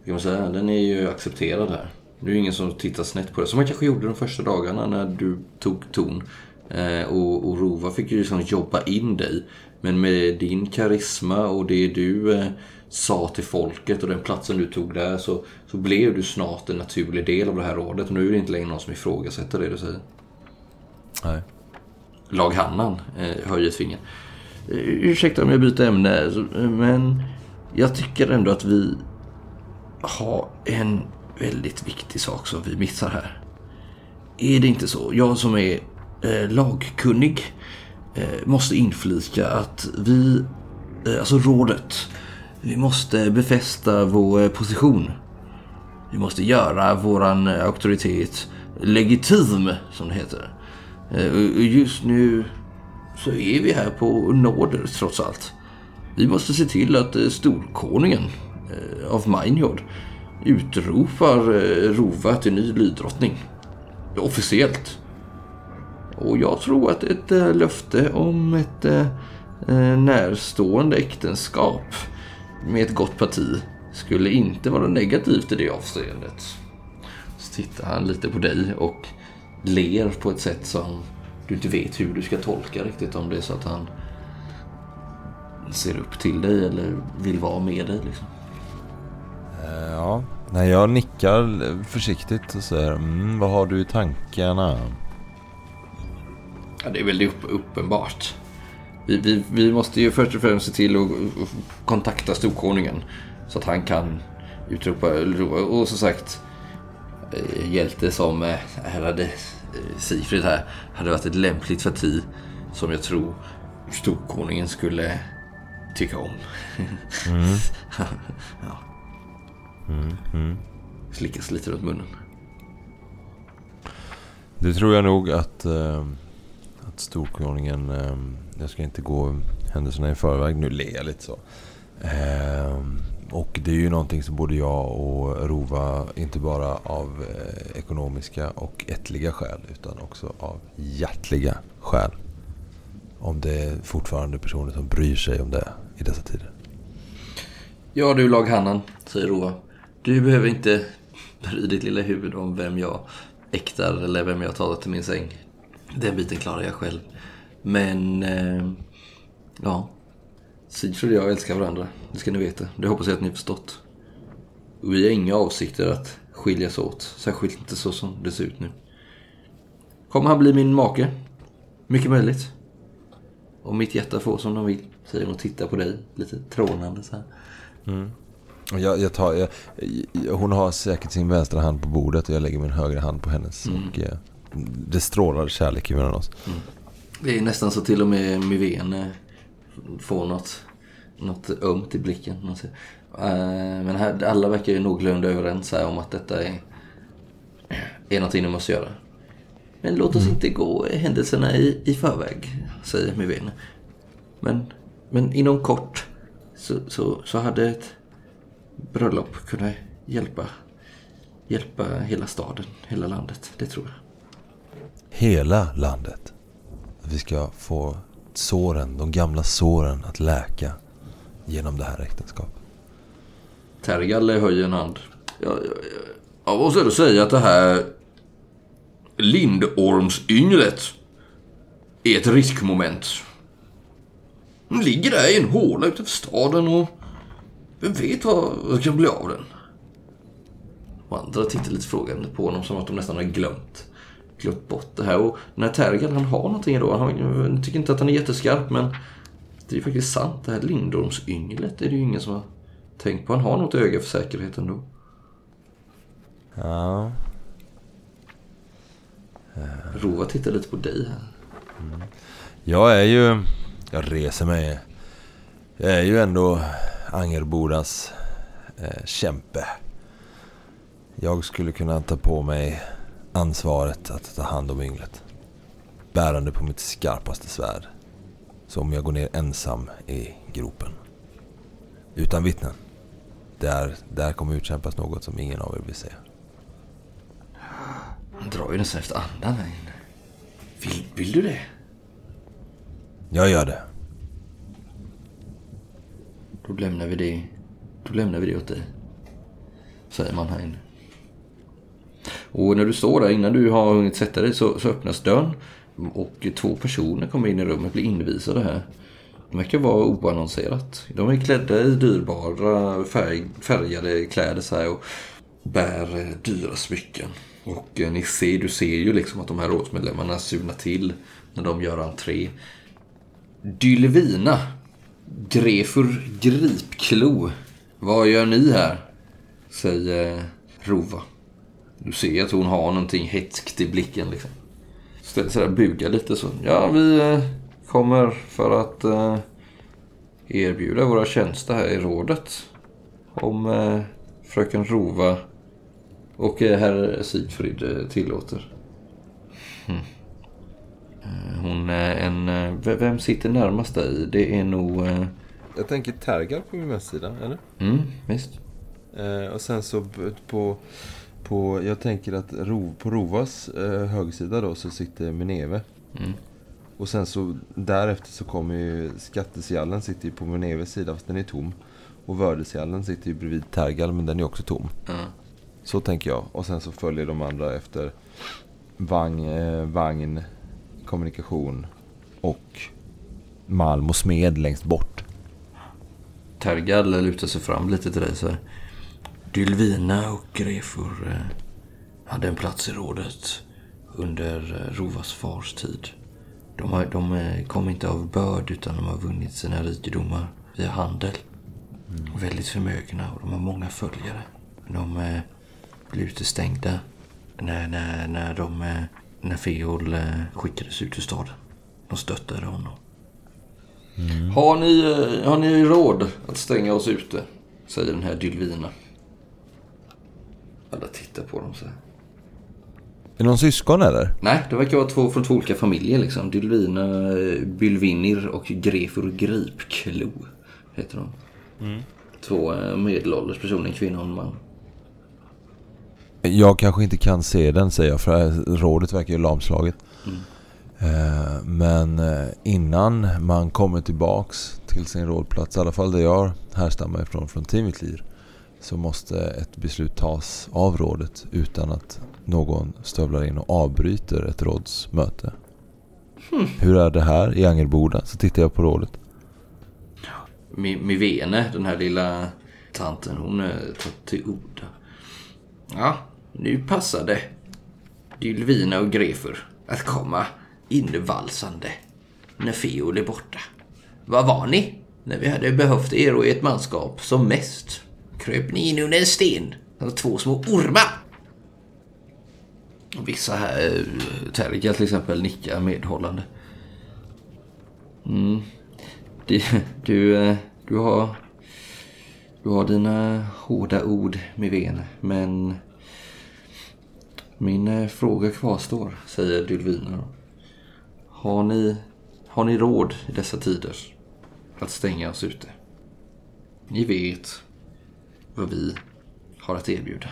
kan man säga, den är ju accepterad här. Det är ju ingen som tittar snett på det. Som man kanske gjorde de första dagarna när du tog ton. Eh, och, och Rova fick ju liksom jobba in dig. Men med din karisma och det du eh, sa till folket och den platsen du tog där så, så blev du snart en naturlig del av det här rådet. Och nu är det inte längre någon som ifrågasätter det du säger. Nej. Lag-Hannan eh, höjer ett finger. Eh, ursäkta om jag byter ämne, eh, men jag tycker ändå att vi har en väldigt viktig sak som vi missar här. Är det inte så? Jag som är eh, lagkunnig eh, måste inflika att vi, eh, alltså rådet, vi måste befästa vår eh, position. Vi måste göra våran eh, auktoritet legitim, som det heter. Eh, och- Just nu så är vi här på nåder trots allt. Vi måste se till att storkonungen av Mainjord utropar Rova till ny lydrottning. Officiellt. Och jag tror att ett löfte om ett närstående äktenskap med ett gott parti skulle inte vara negativt i det avseendet. Så tittar han lite på dig och ler på ett sätt som du inte vet hur du ska tolka riktigt. Om det är så att han ser upp till dig eller vill vara med dig. Liksom. Eh, Ja, nej jag nickar försiktigt och säger mm, vad har du i tankarna? Ja, det är väldigt upp, uppenbart. Vi, vi, vi måste ju först och främst se till att kontakta storkonungen. Så att han kan utropa... Och som sagt, eh, hjälte som eh, här hade eh, Sigfrid här hade varit ett lämpligt parti som jag tror storkonungen skulle tycka om. ja. Slickas lite runt munnen. Det tror jag nog att, eh, att Storkonungen, eh, jag ska inte gå händelserna i förväg, nu ler jag lite så. Ehm, och det är ju någonting som både jag och Rova, inte bara av eh, ekonomiska och ättliga skäl, utan också av hjärtliga skäl. Om det är fortfarande personer som bryr sig om det i dessa tider. Ja du lag-Hannan, säger Rova. Du behöver inte bry ditt lilla huvud om vem jag äktar eller vem jag talar till min säng. Den biten klarar jag själv. Men, eh, ja. Sigfrid och jag älskar varandra. Det ska ni veta. Det hoppas jag att ni har förstått. Och vi har inga avsikter att skiljas åt. Särskilt inte så som det ser ut nu. Kommer han bli min make? Mycket möjligt. Om mitt hjärta får som de vill. Säger hon och tittar på dig lite trånande så här. Jag, jag tar, jag, hon har säkert sin vänstra hand på bordet och jag lägger min högra hand på hennes. Och, eh, det strålar kärlek mellan oss. Det är nästan så till och med Mivén eh, får något, något ömt i blicken. Eh, Men här, alla verkar ju någorlunda överens här om att detta är, är någonting ni måste göra. Men låt oss inte gå händelserna i, i förväg, säger Mivén. Men, men inom kort så, så, så hade ett bröllop kunnat hjälpa, hjälpa hela staden, hela landet. Det tror jag. Hela landet. Att vi ska få såren, de gamla såren att läka genom det här äktenskapet. Tergal höjer en hand. Jag, jag, jag måste ändå säga att det här Lindormsynglet är ett riskmoment. Den ligger där i en håla utanför staden och vem vet vad det kan bli av den? Och andra tittar lite frågande på honom som att de nästan har glömt, glömt bort det här. Och den här Tergal, han har någonting då. Han tycker inte att han är jätteskarp men det är faktiskt sant. Det här Lindormsynglet är det ju ingen som har tänkt på. Han har något öga för säkerheten då. Ja. Rova tittar lite på dig här. Jag är ju... Jag reser mig. Jag är ju ändå Angerbodas eh, kämpe. Jag skulle kunna ta på mig ansvaret att ta hand om ynglet. Bärande på mitt skarpaste svärd. Så om jag går ner ensam i gropen. Utan vittnen. Där, där kommer utkämpas något som ingen av er vill se. Han drar ju nästan efter andan här inne. Vill, vill du det? Jag gör det. Då lämnar vi det. Då lämnar vi det åt dig. Säger man här inne. Och när du står där innan du har hunnit sätta dig så, så öppnas dörren. Och två personer kommer in i rummet, och blir invisade här. De verkar vara oannonserat. De är klädda i dyrbara färg, färgade kläder så här och bär eh, dyra smycken. Och eh, ni ser, du ser ju liksom att de här rådsmedlemmarna surnar till när de gör entré. Dylvina. Grefur Gripklo. Vad gör ni här? Säger Rova. Du ser att hon har någonting hetskt i blicken liksom. Ställer sig där bugar lite så. Ja, vi eh, kommer för att eh, erbjuda våra tjänster här i rådet. Om eh, fröken Rova och herr Sigfrid tillåter. Eh, Hon är en... Vem sitter närmast dig? Det är nog... Jag tänker Tergal på min vänstsida, eller? Mm, visst. Och sen så på, på jag tänker att Ro, på Rovas eh, högsida då så sitter Meneve. Mm. Och sen så därefter så kommer ju skattesjallen sitter ju på Meneves sida fast den är tom. Och Vördesjallen sitter ju bredvid Tergal men den är också tom. Ja. Så tänker jag. Och sen så följer de andra efter vagn, eh, vagn kommunikation och malm och smed längst bort. Tergal lutar sig fram lite till dig så här. Dylvina och Grefur eh, hade en plats i rådet under eh, Rovas fars tid. De, har, de eh, kom inte av börd utan de har vunnit sina rikedomar via handel. Och väldigt förmögna och de har många följare. De eh, blev utestängda när, när, när, de, när Feol eh, skickades ut ur staden. De stöttade honom. Har, ni, har ni råd att stänga oss ute? Säger den här Dylvina. Alla tittar på dem så här. Är det någon syskon eller? Nej, det verkar vara två från två olika familjer liksom. Dylvina Bylvinir och Grefur Gripklo heter de. Två eh, medelålders personer, en kvinna och en man. Jag kanske inte kan se den säger jag för rådet verkar ju lamslaget. Eh, Men eh, innan man kommer tillbaks till sin rådplats, i alla fall där jag härstammar ifrån, från Timitlir, så måste ett beslut tas av rådet utan att någon stövlar in och avbryter ett rådsmöte. Hur är det här i Angerboda? Så tittar jag på rådet. Mi- Mivene, den här lilla tanten, hon eh, tar till orda. Ja, nu passar det Dylvina och Grefur att komma invalsande när Feol är borta. Var var ni när vi hade behövt er och ert manskap som mest? Kröp ni in under en sten som två små ormar? Vissa här, eh, Tergal till exempel, nickar medhållande. Mm. Du, du, du har... Du har dina hårda ord med ven, men... Min eh, fråga kvarstår, säger Dylvina. Har ni, har ni råd i dessa tider att stänga oss ute? Ni vet vad vi har att erbjuda.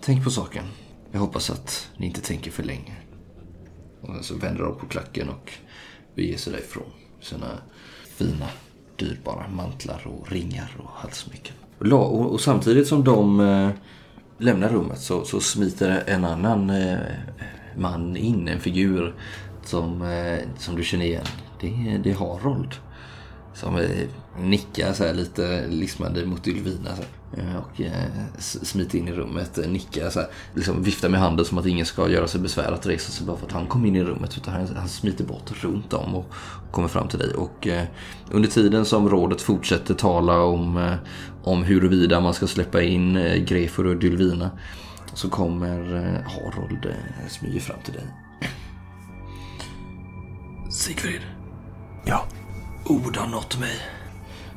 Tänk på saken. Jag hoppas att ni inte tänker för länge. Och så vänder de på klacken och beger sig därifrån. Sina fina, dyrbara mantlar och ringar och halsmycken. Och, och, och samtidigt som de eh, lämnar rummet så, så smiter en annan eh, man in, en figur som, eh, som du känner igen. Det, det är Harold. Som nickar så här lite lismande mot Ylvina. Så här. Eh, Och eh, smiter in i rummet, eh, nickar så här, liksom viftar med handen som att ingen ska göra sig besvär att resa sig bara för att han kom in i rummet. Utan han, han smiter bort runt om och kommer fram till dig. Och eh, under tiden som rådet fortsätter tala om, eh, om huruvida man ska släppa in eh, Grefur och Dylvina så kommer eh, Harold eh, smyga fram till dig. Sigfrid. Ja. Ord har nått mig.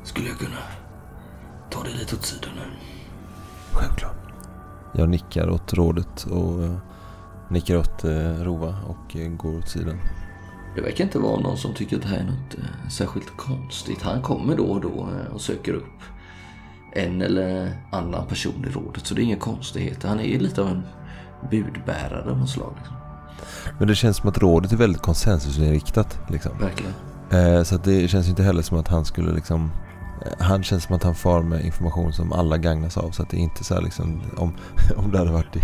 Skulle jag kunna ta dig lite åt sidan nu? Självklart. Jag nickar åt rådet och eh, nickar åt eh, Rova och eh, går åt sidan. Det verkar inte vara någon som tycker att det här är något särskilt konstigt. Han kommer då och då och söker upp en eller annan person i rådet. Så det är inga konstigheter. Han är lite av en budbärare av något slag. Liksom. Men det känns som att rådet är väldigt konsensusinriktat. Liksom. Verkligen. Eh, så att det känns ju inte heller som att han skulle liksom... eh, Han känns som att han far med information som alla gagnas av. Så att det är inte så här liksom... Om, om det hade varit i,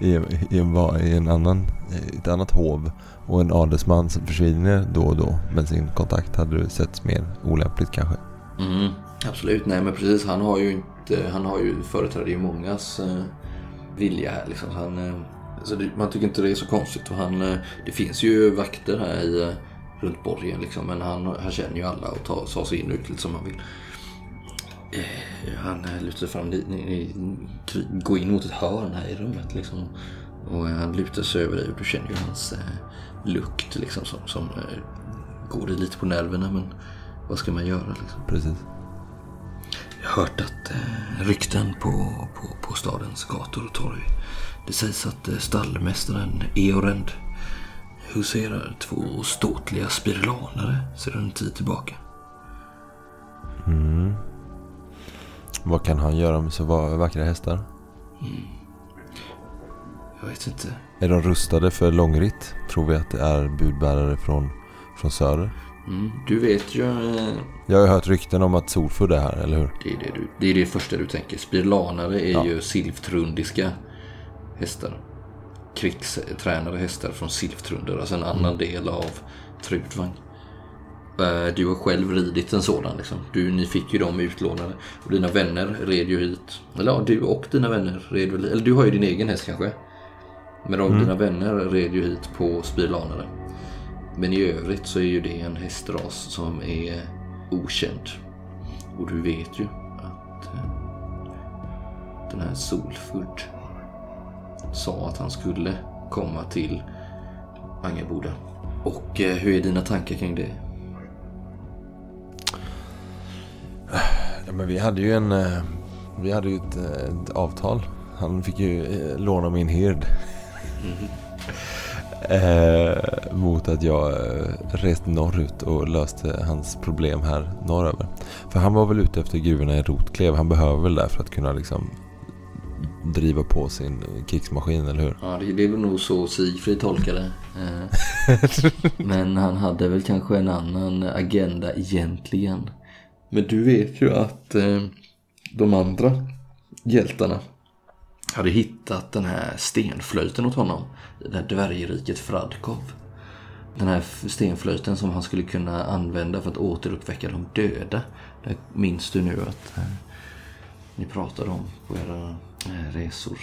i, i, en, i en annan, i ett annat hov och en adelsman som försvinner då och då med sin kontakt hade det setts mer olämpligt kanske. Mm, absolut, nej men precis. Han har ju inte, han har ju företräder ju mångas eh, vilja här liksom. Han, eh, så det, man tycker inte det är så konstigt. Och han, eh, det finns ju vakter här i, eh, runt borgen liksom. Men han, han känner ju alla och tar, tar sig in lite som han vill. Eh, han eh, lutar sig fram, ni, ni, går in mot ett hörn här i rummet liksom. Och eh, han lutar sig över dig och du känner ju hans eh, lukt liksom som, som eh, går dig lite på nerverna. Men vad ska man göra liksom? Precis. Jag har hört att eh, rykten på, på, på stadens gator och torg. Det sägs att eh, stallmästaren Eorend huserar två ståtliga spirlanare sedan en tid tillbaka. Vad kan han göra med så va- vackra hästar? Jag vet inte. Är de rustade för långritt? Tror vi att det är budbärare från, från söder? Mm, du vet ju... Eh, Jag har hört rykten om att Solfudd är här, eller hur? det, är det, du, det är det första du tänker. Spirlanare är Ja. ju silftrundiska hästar. Krigstränade hästar från Silftrunder. Alltså en annan del av Trudvang. Eh, Du har själv ridit en sådan. Liksom. Du, ni fick ju dem utlånade. Och dina vänner red ju hit. Eller ja, du och dina vänner red väl Eller du har ju din egen häst kanske. Men de, dina vänner red ju hit på spirlanare. Men i övrigt så är ju det en hästras som är okänd. Och du vet ju att eh, den här Solfudd sa att han skulle komma till Angerboda. Och eh, hur är dina tankar kring det? Ja, men vi hade ju en... eh, Vi hade ju ett, eh, ett avtal. Han fick ju eh, låna min hird. eh, mot att jag reste norrut och löste hans problem här norröver. För han var väl ute efter gruvorna i Rotklev. Han behöver väl det för att kunna liksom driva på sin krigsmaskin, eller hur? Ja, det, det är väl nog så Sigfrid tolkade. Eh, Men han hade väl kanske en annan agenda egentligen. Men du vet ju att eh, de andra hjältarna hade hittat den här stenflöjten åt honom. I det här dvärgriket Fradkov. Den här stenflöjten som han skulle kunna använda för att återuppväcka de döda. Det minns du nu att eh, ni pratade om på era eh, resor.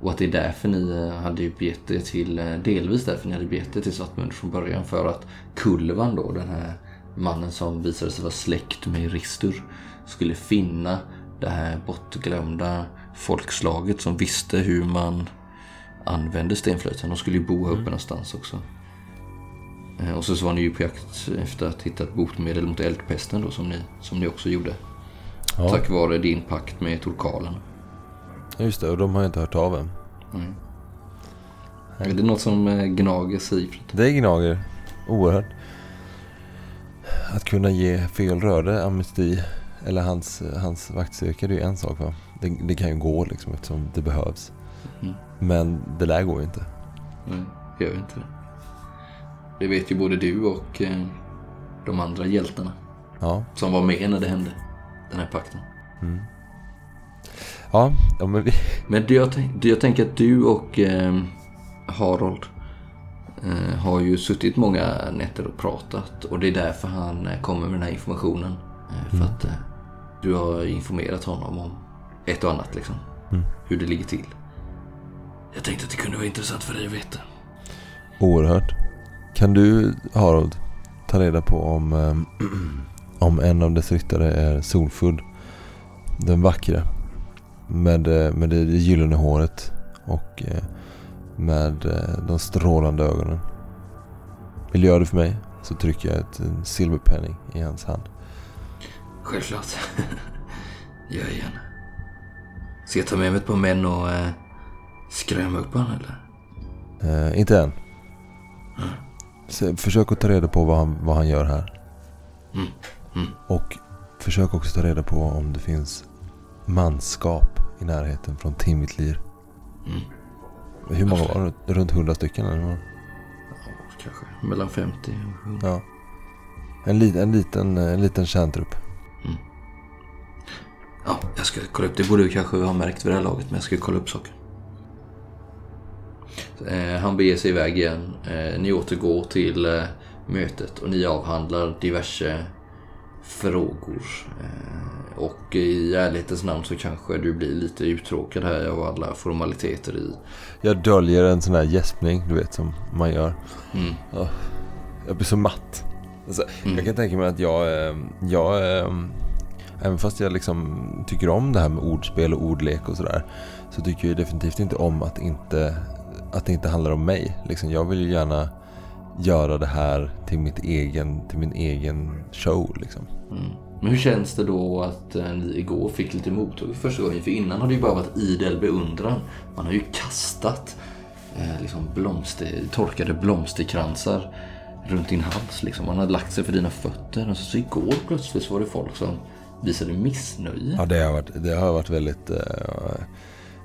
Och att det är därför ni eh, hade ju er till, eh, delvis därför ni hade begett er till Svartmund från början. För att Kulvan då, den här mannen som visade sig vara släkt med Ristur, skulle finna det här bortglömda folkslaget som visste hur man använde stenflöjten. De skulle ju bo här uppe någonstans också. Eh, Och så, så var ni ju på jakt efter att hitta ett botemedel mot eldpesten då som ni, som ni också gjorde. Ja. Tack vare din pakt med Torkalen. Just det, och de har jag inte hört av än. Är det något som eh, gnager Sigfrid? Det gnager oerhört. Att kunna ge fel röde amnesti eller hans, hans vaktstyrka, det är ju en sak va. Det, det kan ju gå liksom eftersom det behövs. Mm. Men det där går ju inte. Nej, det gör inte det. Det vet ju både du och eh, de andra hjältarna Ja, som var med när det hände. Den här pakten. Ja, ja men vi... Men jag, det jag tänker att du och eh, Harold eh, har ju suttit många nätter och pratat. Och det är därför han eh, kommer med den här informationen. Eh, för att eh, du har informerat honom om ett och annat liksom. Hur det ligger till. Jag tänkte att det kunde vara intressant för dig att veta. Oerhört. Kan du, Harold, ta reda på om, eh, om en av dess ryttare är Solfudd? Den vackra. Med, eh, med det gyllene håret och eh, med eh, de strålande ögonen. Vill du göra det för mig så trycker jag ett en silverpenning i hans hand. Självklart. Gör jag gärna. Ska jag ta med mig ett par män och eh, skrämma upp honom eller? Eh, inte än. Så, försök att ta reda på vad han, vad han gör här. Mm. Mm. Och försök också ta reda på om det finns manskap i närheten från Timmitlir. Mm. Hur många var det? Runt hundra stycken? Eller? Ja, kanske mellan 50 och 100. Ja. En, li, en, liten, en liten kärntrupp. Ja, jag ska kolla upp. Det borde du kanske ha märkt vid det här laget, men jag ska kolla upp saken. Eh, han beger sig iväg igen. Eh, ni återgår till eh, mötet och ni avhandlar diverse frågor. Eh, och i ärlighetens namn så kanske du blir lite uttråkad här av alla formaliteter i. Jag döljer en sån här gäspning, du vet, som man gör. Mm. Ja. Jag blir så matt. Alltså, Mm. Jag kan tänka mig att jag, eh, jag eh, även fast jag liksom tycker om det här med ordspel och ordlek och sådär, så tycker jag definitivt inte om att, inte, att det inte handlar om mig. Liksom, jag vill ju gärna göra det här till, mitt egen, till min egen show. Liksom. Mm. Men hur känns det då att eh, ni igår fick lite för första gången? För innan har det ju bara varit idel beundran. Man har ju kastat eh, liksom blomster, torkade blomsterkransar runt din hals. Liksom. Man har lagt sig för dina fötter. Och så, så igår plötsligt så var det folk som visade missnöje. Ja, det har varit, det har varit väldigt... Eh,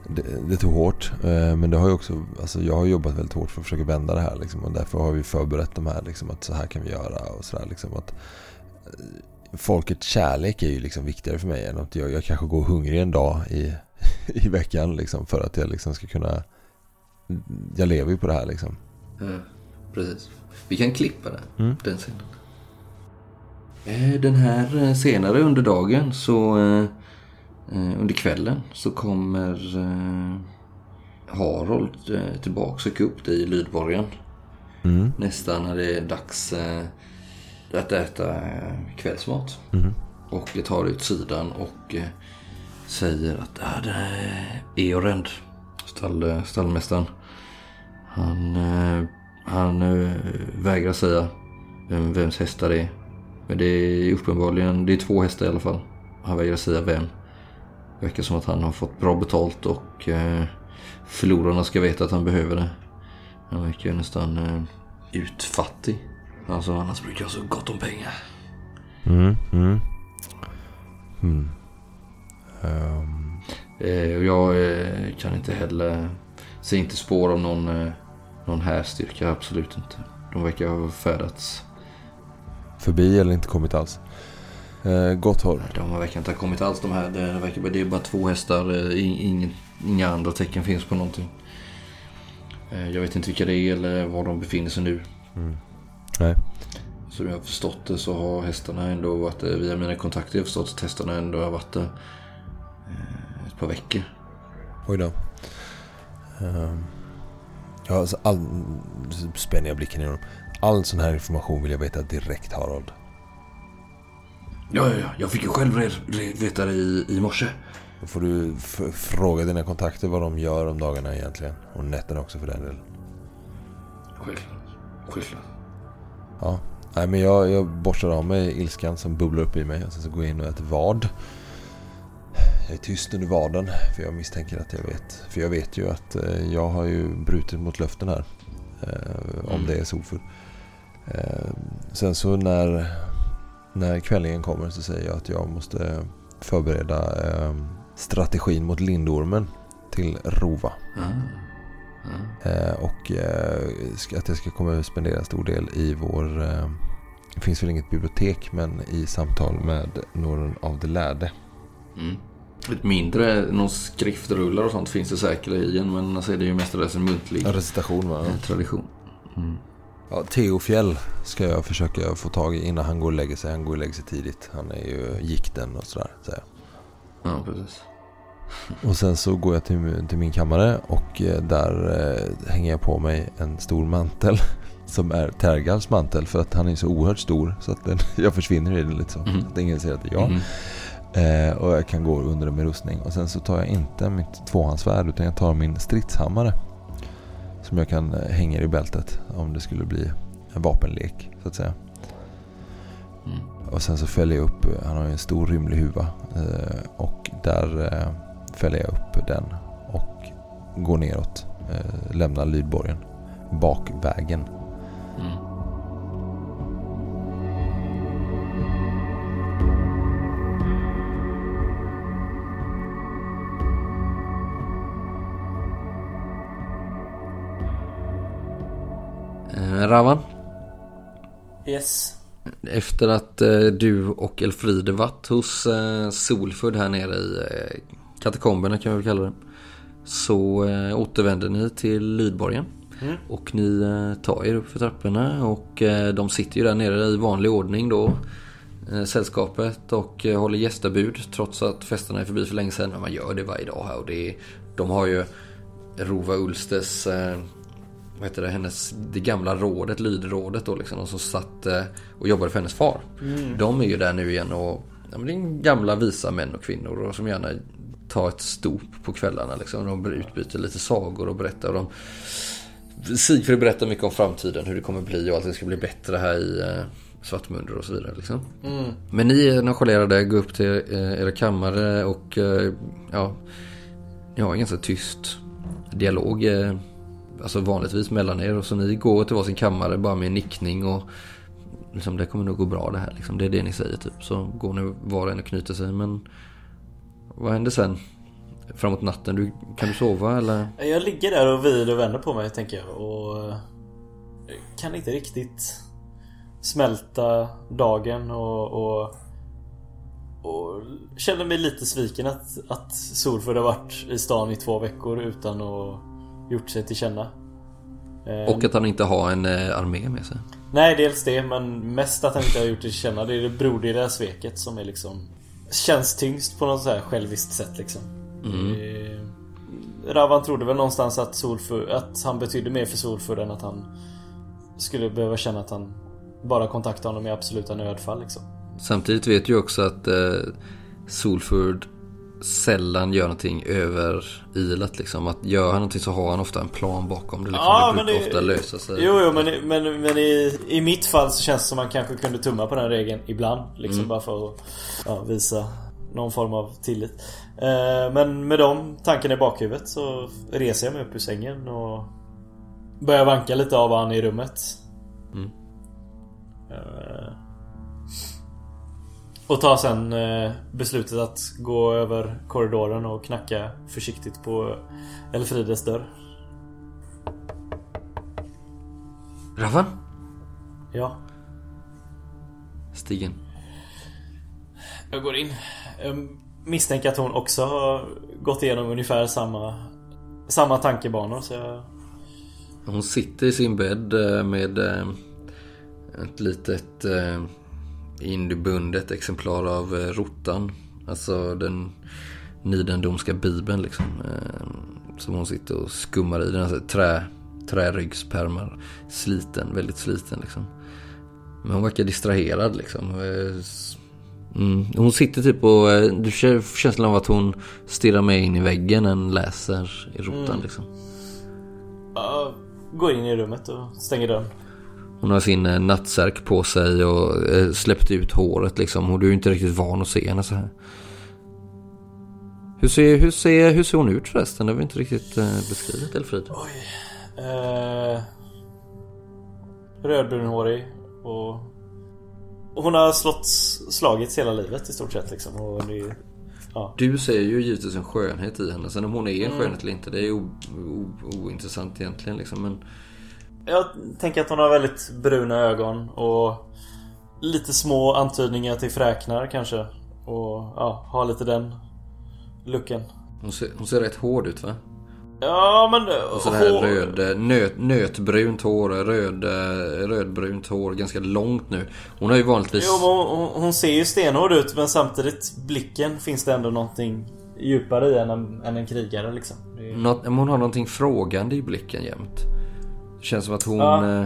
det, det tog hårt. Eh, men det har ju också... Alltså jag har jobbat väldigt hårt för att försöka vända det här. Liksom, och därför har vi förberett de här. Liksom, att så här kan vi göra. Och så där, liksom, att, eh, folkets kärlek är ju liksom viktigare för mig än att jag, jag kanske går hungrig en dag i, i veckan. Liksom, för att jag liksom ska kunna... Jag lever ju på det här liksom. Ja, precis. Vi kan klippa det, Mm. den scenen. Eh, Den här senare under dagen så under kvällen så kommer eh, Harold eh, tillbaks och upp i Lydborgen. Mm. Nästan när det är dags eh, att äta eh, kvällsmat. Mm. Och det tar ut sidan och eh, säger att ah, det är Eorend, stall, eh, stallmästaren. Han, eh, han eh, vägrar säga vem, vems hästar det är. Men det är uppenbarligen, det är två hästar i alla fall. Han vägrar säga vem. Verkar som att han har fått bra betalt och eh, förlorarna ska veta att han behöver det. Han verkar nästan eh, utfattig. Alltså annars brukar jag så gott om pengar. Mm. Mm. Mm. Ehm, Eh, och jag eh, kan inte heller, se inte spår av någon, eh, någon härstyrka, absolut inte. De verkar ha färdats, förbi eller inte kommit alls. Eh, gott håll. de verkar inte ha kommit alls de här. Det, verkar, det är bara två hästar, eh, in- ingen, inga andra tecken finns på någonting. Eh, jag vet inte vilka det är eller var de befinner sig nu. Nej. Som jag har förstått det så har hästarna ändå varit där, via mina kontakter jag har förstått att hästarna ändå har varit där eh, ett par veckor. Oj då. Ehm, ja, alltså all, spänner jag blicken i dem. All sån här information vill jag veta direkt Harald. Ja, ja, ja. Jag fick ju själv red, red, veta det i, i morse. Då får du fråga dina kontakter vad de gör om dagarna egentligen. Och nätterna också för den delen. Självklart. Självklart. Ja. Nej men jag, jag borstar av mig ilskan som bubblar upp i mig. Och sen så går jag in och äter vad. Jag är tyst under vaden. För jag misstänker att jag vet. För jag vet ju att eh, jag har ju brutit mot löften här. Eh, om Mm. det är solfull. Eh, sen så när, när kvällningen kommer så säger jag att jag måste förbereda eh, strategin mot lindormen till Rova. Mm. Eh, och eh, att jag ska komma att spendera en stor del i vår... Eh, det finns väl inget bibliotek men i samtal med någon av de lärde. Mm. Lite mindre, någon skriftrullar och sånt finns det säkerligen men alltså är det ju mestadels en muntlig Ja, Recitation va? tradition. Ja, Theo ska jag försöka få tag i innan han går och lägger sig. Han går och lägger sig tidigt. Han är ju gikten och sådär. jag. Ja, precis. Och sen så går jag till, till min kammare och eh, där eh, hänger jag på mig en stor mantel. Som är Tergals mantel för att han är så oerhört stor så att den, jag försvinner i den lite så. Mhm. Att ingen ser att det är jag. Mm. Eh, och jag kan gå under den med rustning. Och sen så tar jag inte mitt tvåhandsvärd utan jag tar min stridshammare. Som jag kan eh, hänga i bältet om det skulle bli en vapenlek så att säga. Mm. Och sen så fäller jag upp, eh, han har ju en stor rymlig huva. Eh, och där fäller jag upp den och går neråt. Lämnar Lydborgen bakvägen. Mm. Ravan, Yes. efter att eh, du och Elfride varit hos eh, Solfurd här nere i eh, katakomberna kan vi väl kalla det. Så eh, återvänder ni till Lydborgen. Mm. Och ni eh, tar er upp för trapporna och eh, de sitter ju där nere i vanlig ordning då. Eh, sällskapet och eh, håller gästabud trots att festerna är förbi för länge sedan. Men man gör det varje dag här och det är, de har ju Rova Ulstes, eh, vad heter det, hennes, det gamla rådet, lydrådet då liksom. De som satt eh, och jobbade för hennes far. De är ju där nu igen och ja, det är gamla visa män och kvinnor och som gärna tar ett stop på kvällarna liksom. De utbyter lite sagor och berättar. Och de, Sigfrid berättar mycket om framtiden, hur det kommer bli och att det ska bli bättre här i eh, Svartmunder och så vidare. Liksom. Mm. Men ni är nonchalerade, går upp till eh, era kammare och ja, ni har en ganska tyst dialog. Alltså vanligtvis mellan er. Och så ni går till varsin kammare bara med en nickning och liksom, det kommer nog gå bra det här. Liksom. Det är det ni säger typ. Så går ni var och en och knyter sig. Men vad händer sen? Framåt natten? Du, kan du sova eller? Jag ligger där och vrider och vänder på mig tänker jag och eh, kan inte riktigt smälta dagen och, och, och känner mig lite sviken att, att Solfurd har varit i stan i två veckor utan att gjort sig till känna. Eh, Och att han inte har en eh, armé med sig. Nej, dels det men mest att han inte har gjort det känna. Det är det broderliga sveket som är liksom Känns tyngst på något så här själviskt sätt liksom. Mm. Eh, Ravan trodde väl någonstans att, Solfur, att han betydde mer för Solfur än att han skulle behöva känna att han bara kontaktade honom i absoluta nödfall liksom. Samtidigt vet du också att eh, Solford sällan gör någonting över ilat liksom. Att gör han någonting så har han ofta en plan bakom det. Liksom. Ja, det men brukar det- ofta lösa sig. Jo, jo men, men, men i, i mitt fall så känns det som att man kanske kunde tumma på den regeln ibland. Liksom Mm. bara för att ja, visa någon form av tillit. Eh, men med de tankarna i bakhuvudet så reser jag mig upp ur sängen och börjar vanka lite av han i rummet. Mm. Eh, och tar sen eh, beslutet att gå över korridoren och knacka försiktigt på Elfrides dörr. Ravan? Ja. Stigen. Jag går in. Jag misstänker att hon också har gått igenom ungefär samma Samma tankebanor så jag... Hon sitter i sin bädd eh, med eh, ett litet inbundet exemplar av eh, Rotan. Alltså den nidendomska bibeln liksom. eh, Som hon sitter och skummar i. Den har trä, träryggspärmar. Sliten, väldigt sliten liksom. Men hon verkar distraherad liksom. Eh, Mm. Hon sitter typ och du känner känslan av att hon stirrar med in i väggen än läser i rotan Mm. liksom. jag går in i rummet och stänger dörren. Hon har sin eh, nattsärk på sig och eh, släppt ut håret liksom. Och du är inte riktigt van att se henne så här. Hur ser, hur ser, hur ser hon ut förresten? Det har vi inte riktigt eh, beskrivit Elfrid. Eh, rödbrunhårig och hon har slått, slagits hela livet i stort sett liksom. Och det, ja. Du ser ju givetvis en skönhet i henne. Sen om hon är en skönhet eller inte, det är o, o, ointressant egentligen liksom. Men Jag tänker att hon har väldigt bruna ögon och lite små antydningar till fräknar kanske. Och ja, har lite den looken. hon ser, hon ser rätt hård ut va? Ja men... Och så det här hår- röd, eh, nöt, nötbrunt hår, röd, eh, rödbrunt hår, ganska långt nu. Hon har ju vanligtvis... Jo, hon, hon- ser ju stenhård ut men samtidigt blicken finns det ändå någonting djupare i än en, än en krigare liksom. Är, Något, hon har någonting frågande i blicken jämt. Det känns som att hon... Ja. Eh,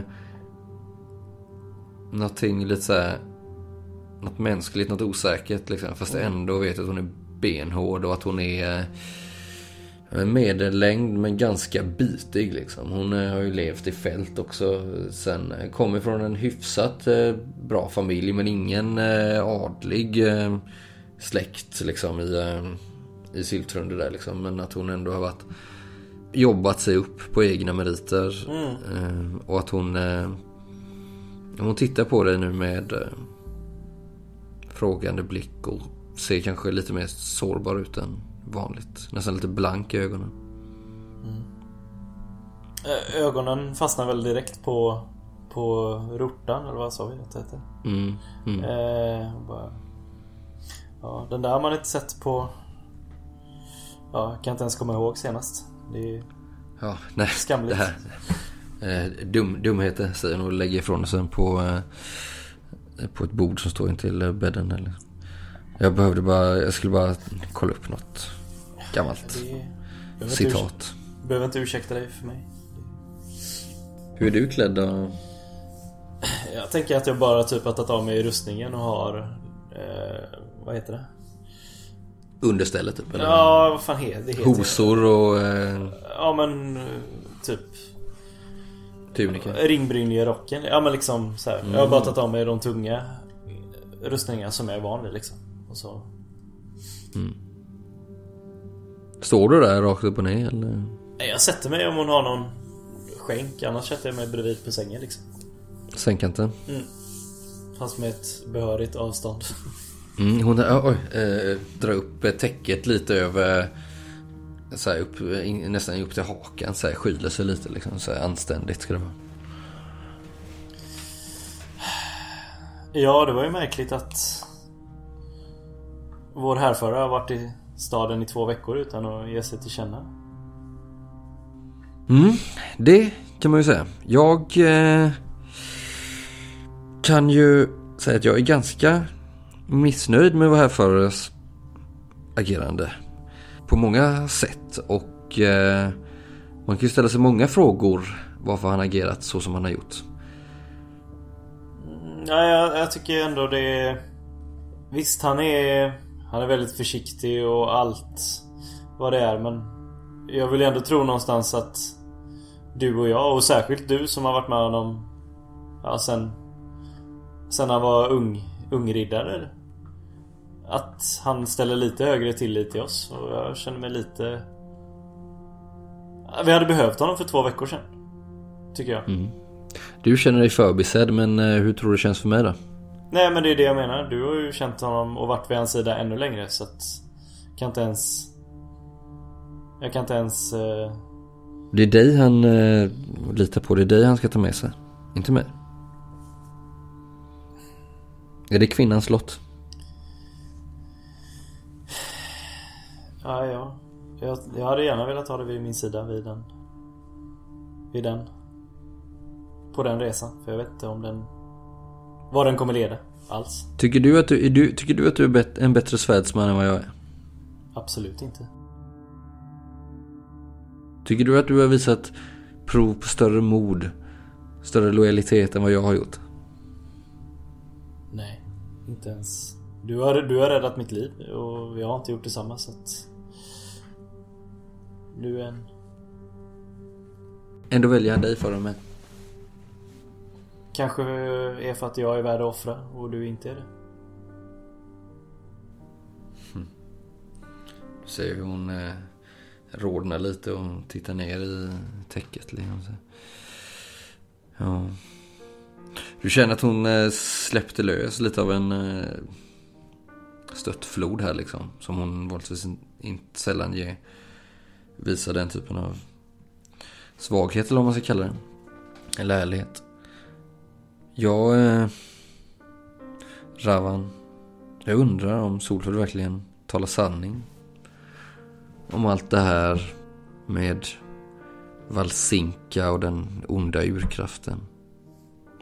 någonting lite såhär... Något mänskligt, något osäkert liksom. Fast ändå vet att hon är benhård och att hon är... Eh, medellängd men ganska bitig liksom. Hon eh, har ju levt i fält också. Sen eh, kommer från en hyfsat bra familj men ingen adlig släkt liksom i, i Syltrunde där liksom. Men att hon ändå har varit jobbat sig upp på egna meriter. Eh, och att hon... Eh, hon tittar på dig nu med eh, frågande blick och ser kanske lite mer sårbar ut än vanligt. Nästan lite blank i ögonen. Ö- Ögonen fastnar väl direkt på På rortan eller vad sa vi att det heter? Mm, mm. Eh, bara, ja, den där har man inte sett på Ja, kan inte ens komma ihåg senast. Det är Ja, nej. skamligt. Det här. Eh, dum, dumheter säger hon och lägger ifrån sig på, eh, på ett bord som står intill eh, bädden. Eller. Jag behövde bara, jag skulle bara kolla upp något gammalt Det citat. urs- behöver inte ursäkta dig för mig. Hur är du klädd då? Jag tänker att jag bara typ har tagit av mig rustningen och har eh, Vad heter det? Understället typ? Eller? Ja, vad fan heter det? Heter Hosor och eh, Ja men eh, typ tunika? Ringbrynjerocken. Ja men liksom så här. Jag har Mm. bara tagit av mig de tunga rustningar som jag är van vid liksom. Och så Står du där rakt upp och ner eller? Jag sätter mig om hon har någon skänk. Annars sätter jag mig bredvid på sängen liksom. Sängkanten? Fast med ett behörigt avstånd. Mm, hon äh, eh, drar upp eh, täcket lite över så här, upp, in, nästan upp till hakan. Så här, skyler sig lite liksom. Så här, anständigt ska det vara. Ja, det var ju märkligt att vår härförare har varit i staden i två veckor utan att ge sig till känna. Mm, det kan man ju säga. Jag eh, kan ju säga att jag är ganska missnöjd med vår härförares agerande. På många sätt. Och eh, man kan ju ställa sig många frågor varför han agerat så som han har gjort. Ja, jag, jag tycker ändå det är... Visst, han är... Han är väldigt försiktig och allt vad det är, men... Jag vill ändå tro någonstans att du och jag, och särskilt du som har varit med honom... Ja, sen... Sen han var ung, ungriddare. Att han ställer lite högre tillit till oss och jag känner mig lite... Vi hade behövt honom för två veckor sedan. Tycker jag. Du känner dig förbisedd men eh, hur tror du det känns för mig då? Nej men det är det jag menar. Du har ju känt honom och varit vid hans sida ännu längre så att... Kan inte ens... Jag kan inte ens... eh, Det är dig han eh, litar på. Det är dig han ska ta med sig. Inte mig. Är det kvinnans lott? Ja, ja. Jag, jag hade gärna velat ha det vid min sida vid den... Vid den... På den resan. För jag vet inte om den... Vad den kommer leda. Alls. Tycker du att du är, du, tycker du, att du är en bättre svärdsman än vad jag är? Absolut inte. Tycker du att du har visat prov på större mod, större lojalitet än vad jag har gjort? Inte ens... Du har, du har räddat mitt liv och jag har inte gjort detsamma så att... Du är en... Ändå väljer han dig före mig. Kanske är för att jag är värd att offra och du inte är det. Du ser hur hon eh, rodnar lite och tittar ner i täcket. Liksom. så. Ja. Du känner att hon eh, släppte lös lite av en stött stöttflod här liksom. Som hon vanligtvis inte sällan ger, visar den typen av svaghet eller vad man ska kalla det. Eller ärlighet. Jag... Eh, Ravan. Jag undrar om Solfrid verkligen talar sanning. Om allt det här med Valsinka och den onda urkraften.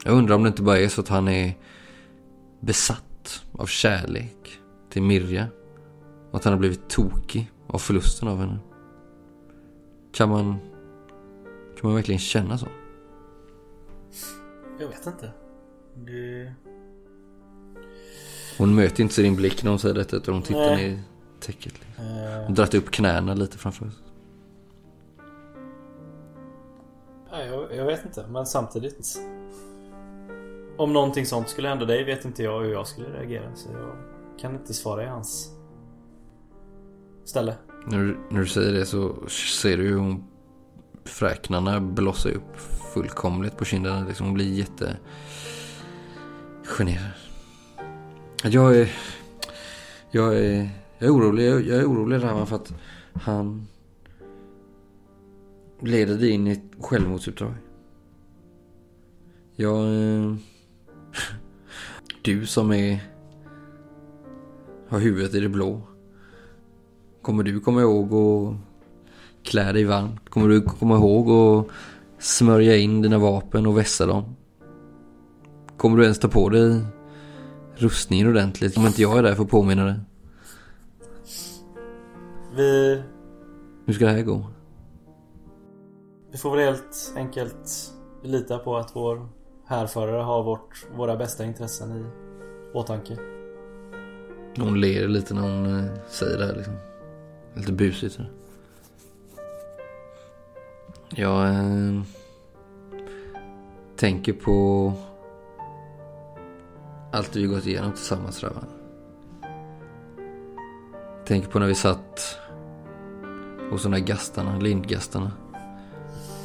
Jag undrar om det inte bara är så att han är besatt av kärlek till Mirja. Och att han har blivit tokig av förlusten av henne. Kan man... Kan man verkligen känna så? Jag vet inte. Det... Hon möter inte din blick när hon säger detta utan hon tittar Nej. ner i täcket. Liksom. Eh, Hon dratt upp knäna lite framför nej, jag, jag vet inte, men samtidigt. Om någonting sånt skulle hända dig vet inte jag hur jag skulle reagera. Så jag kan inte svara i hans ställe. När du, när du säger det så ser du hur hon fräknarna blossar upp fullkomligt på kinderna. Liksom hon blir jätte generad. Jag är, jag är, jag är orolig. Jag, jag är orolig Ravan för att han leder dig in i ett självmordsuppdrag. Jag... eh, du som är... Har huvudet i det blå. Kommer du komma ihåg att klä dig varmt? Kommer du komma ihåg att smörja in dina vapen och vässa dem? Kommer du ens ta på dig rustningen ordentligt? Om inte jag är där för att påminna dig. Vi, Hur ska det här gå? vi får väl helt enkelt lita på att vår härförare har vårt, våra bästa intressen i åtanke. Hon ler lite när hon eh, säger det här liksom. Lite busigt. Så. Jag eh, tänker på allt vi gått igenom tillsammans Ravan. Tänker på när vi satt hos de där gastarna, lindgastarna.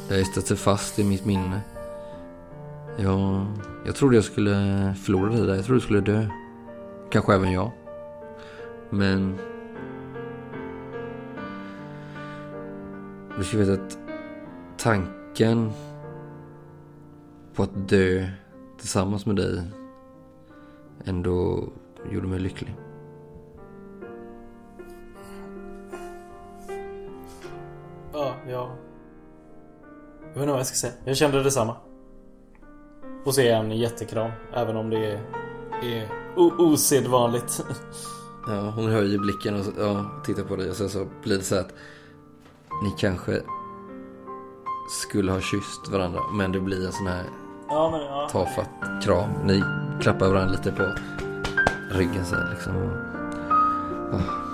Det har sig fast i mitt minne. Jag, jag trodde jag skulle förlora dig där. Jag trodde du skulle dö. Kanske även jag. Men... Du ska veta att tanken på att dö tillsammans med dig ändå gjorde mig lycklig. Ja, jag... Jag vet inte vad jag ska säga. Jag kände detsamma. Och så är jag en jättekram. Även om det är, är osedvanligt. Ja, hon höjer blicken och ja, tittar på dig och sen så blir det så att ni kanske skulle ha kysst varandra men det blir en sån här Ja, men ja. tafatt kram. Ni klappar varandra lite på ryggen så här liksom. Och, ah,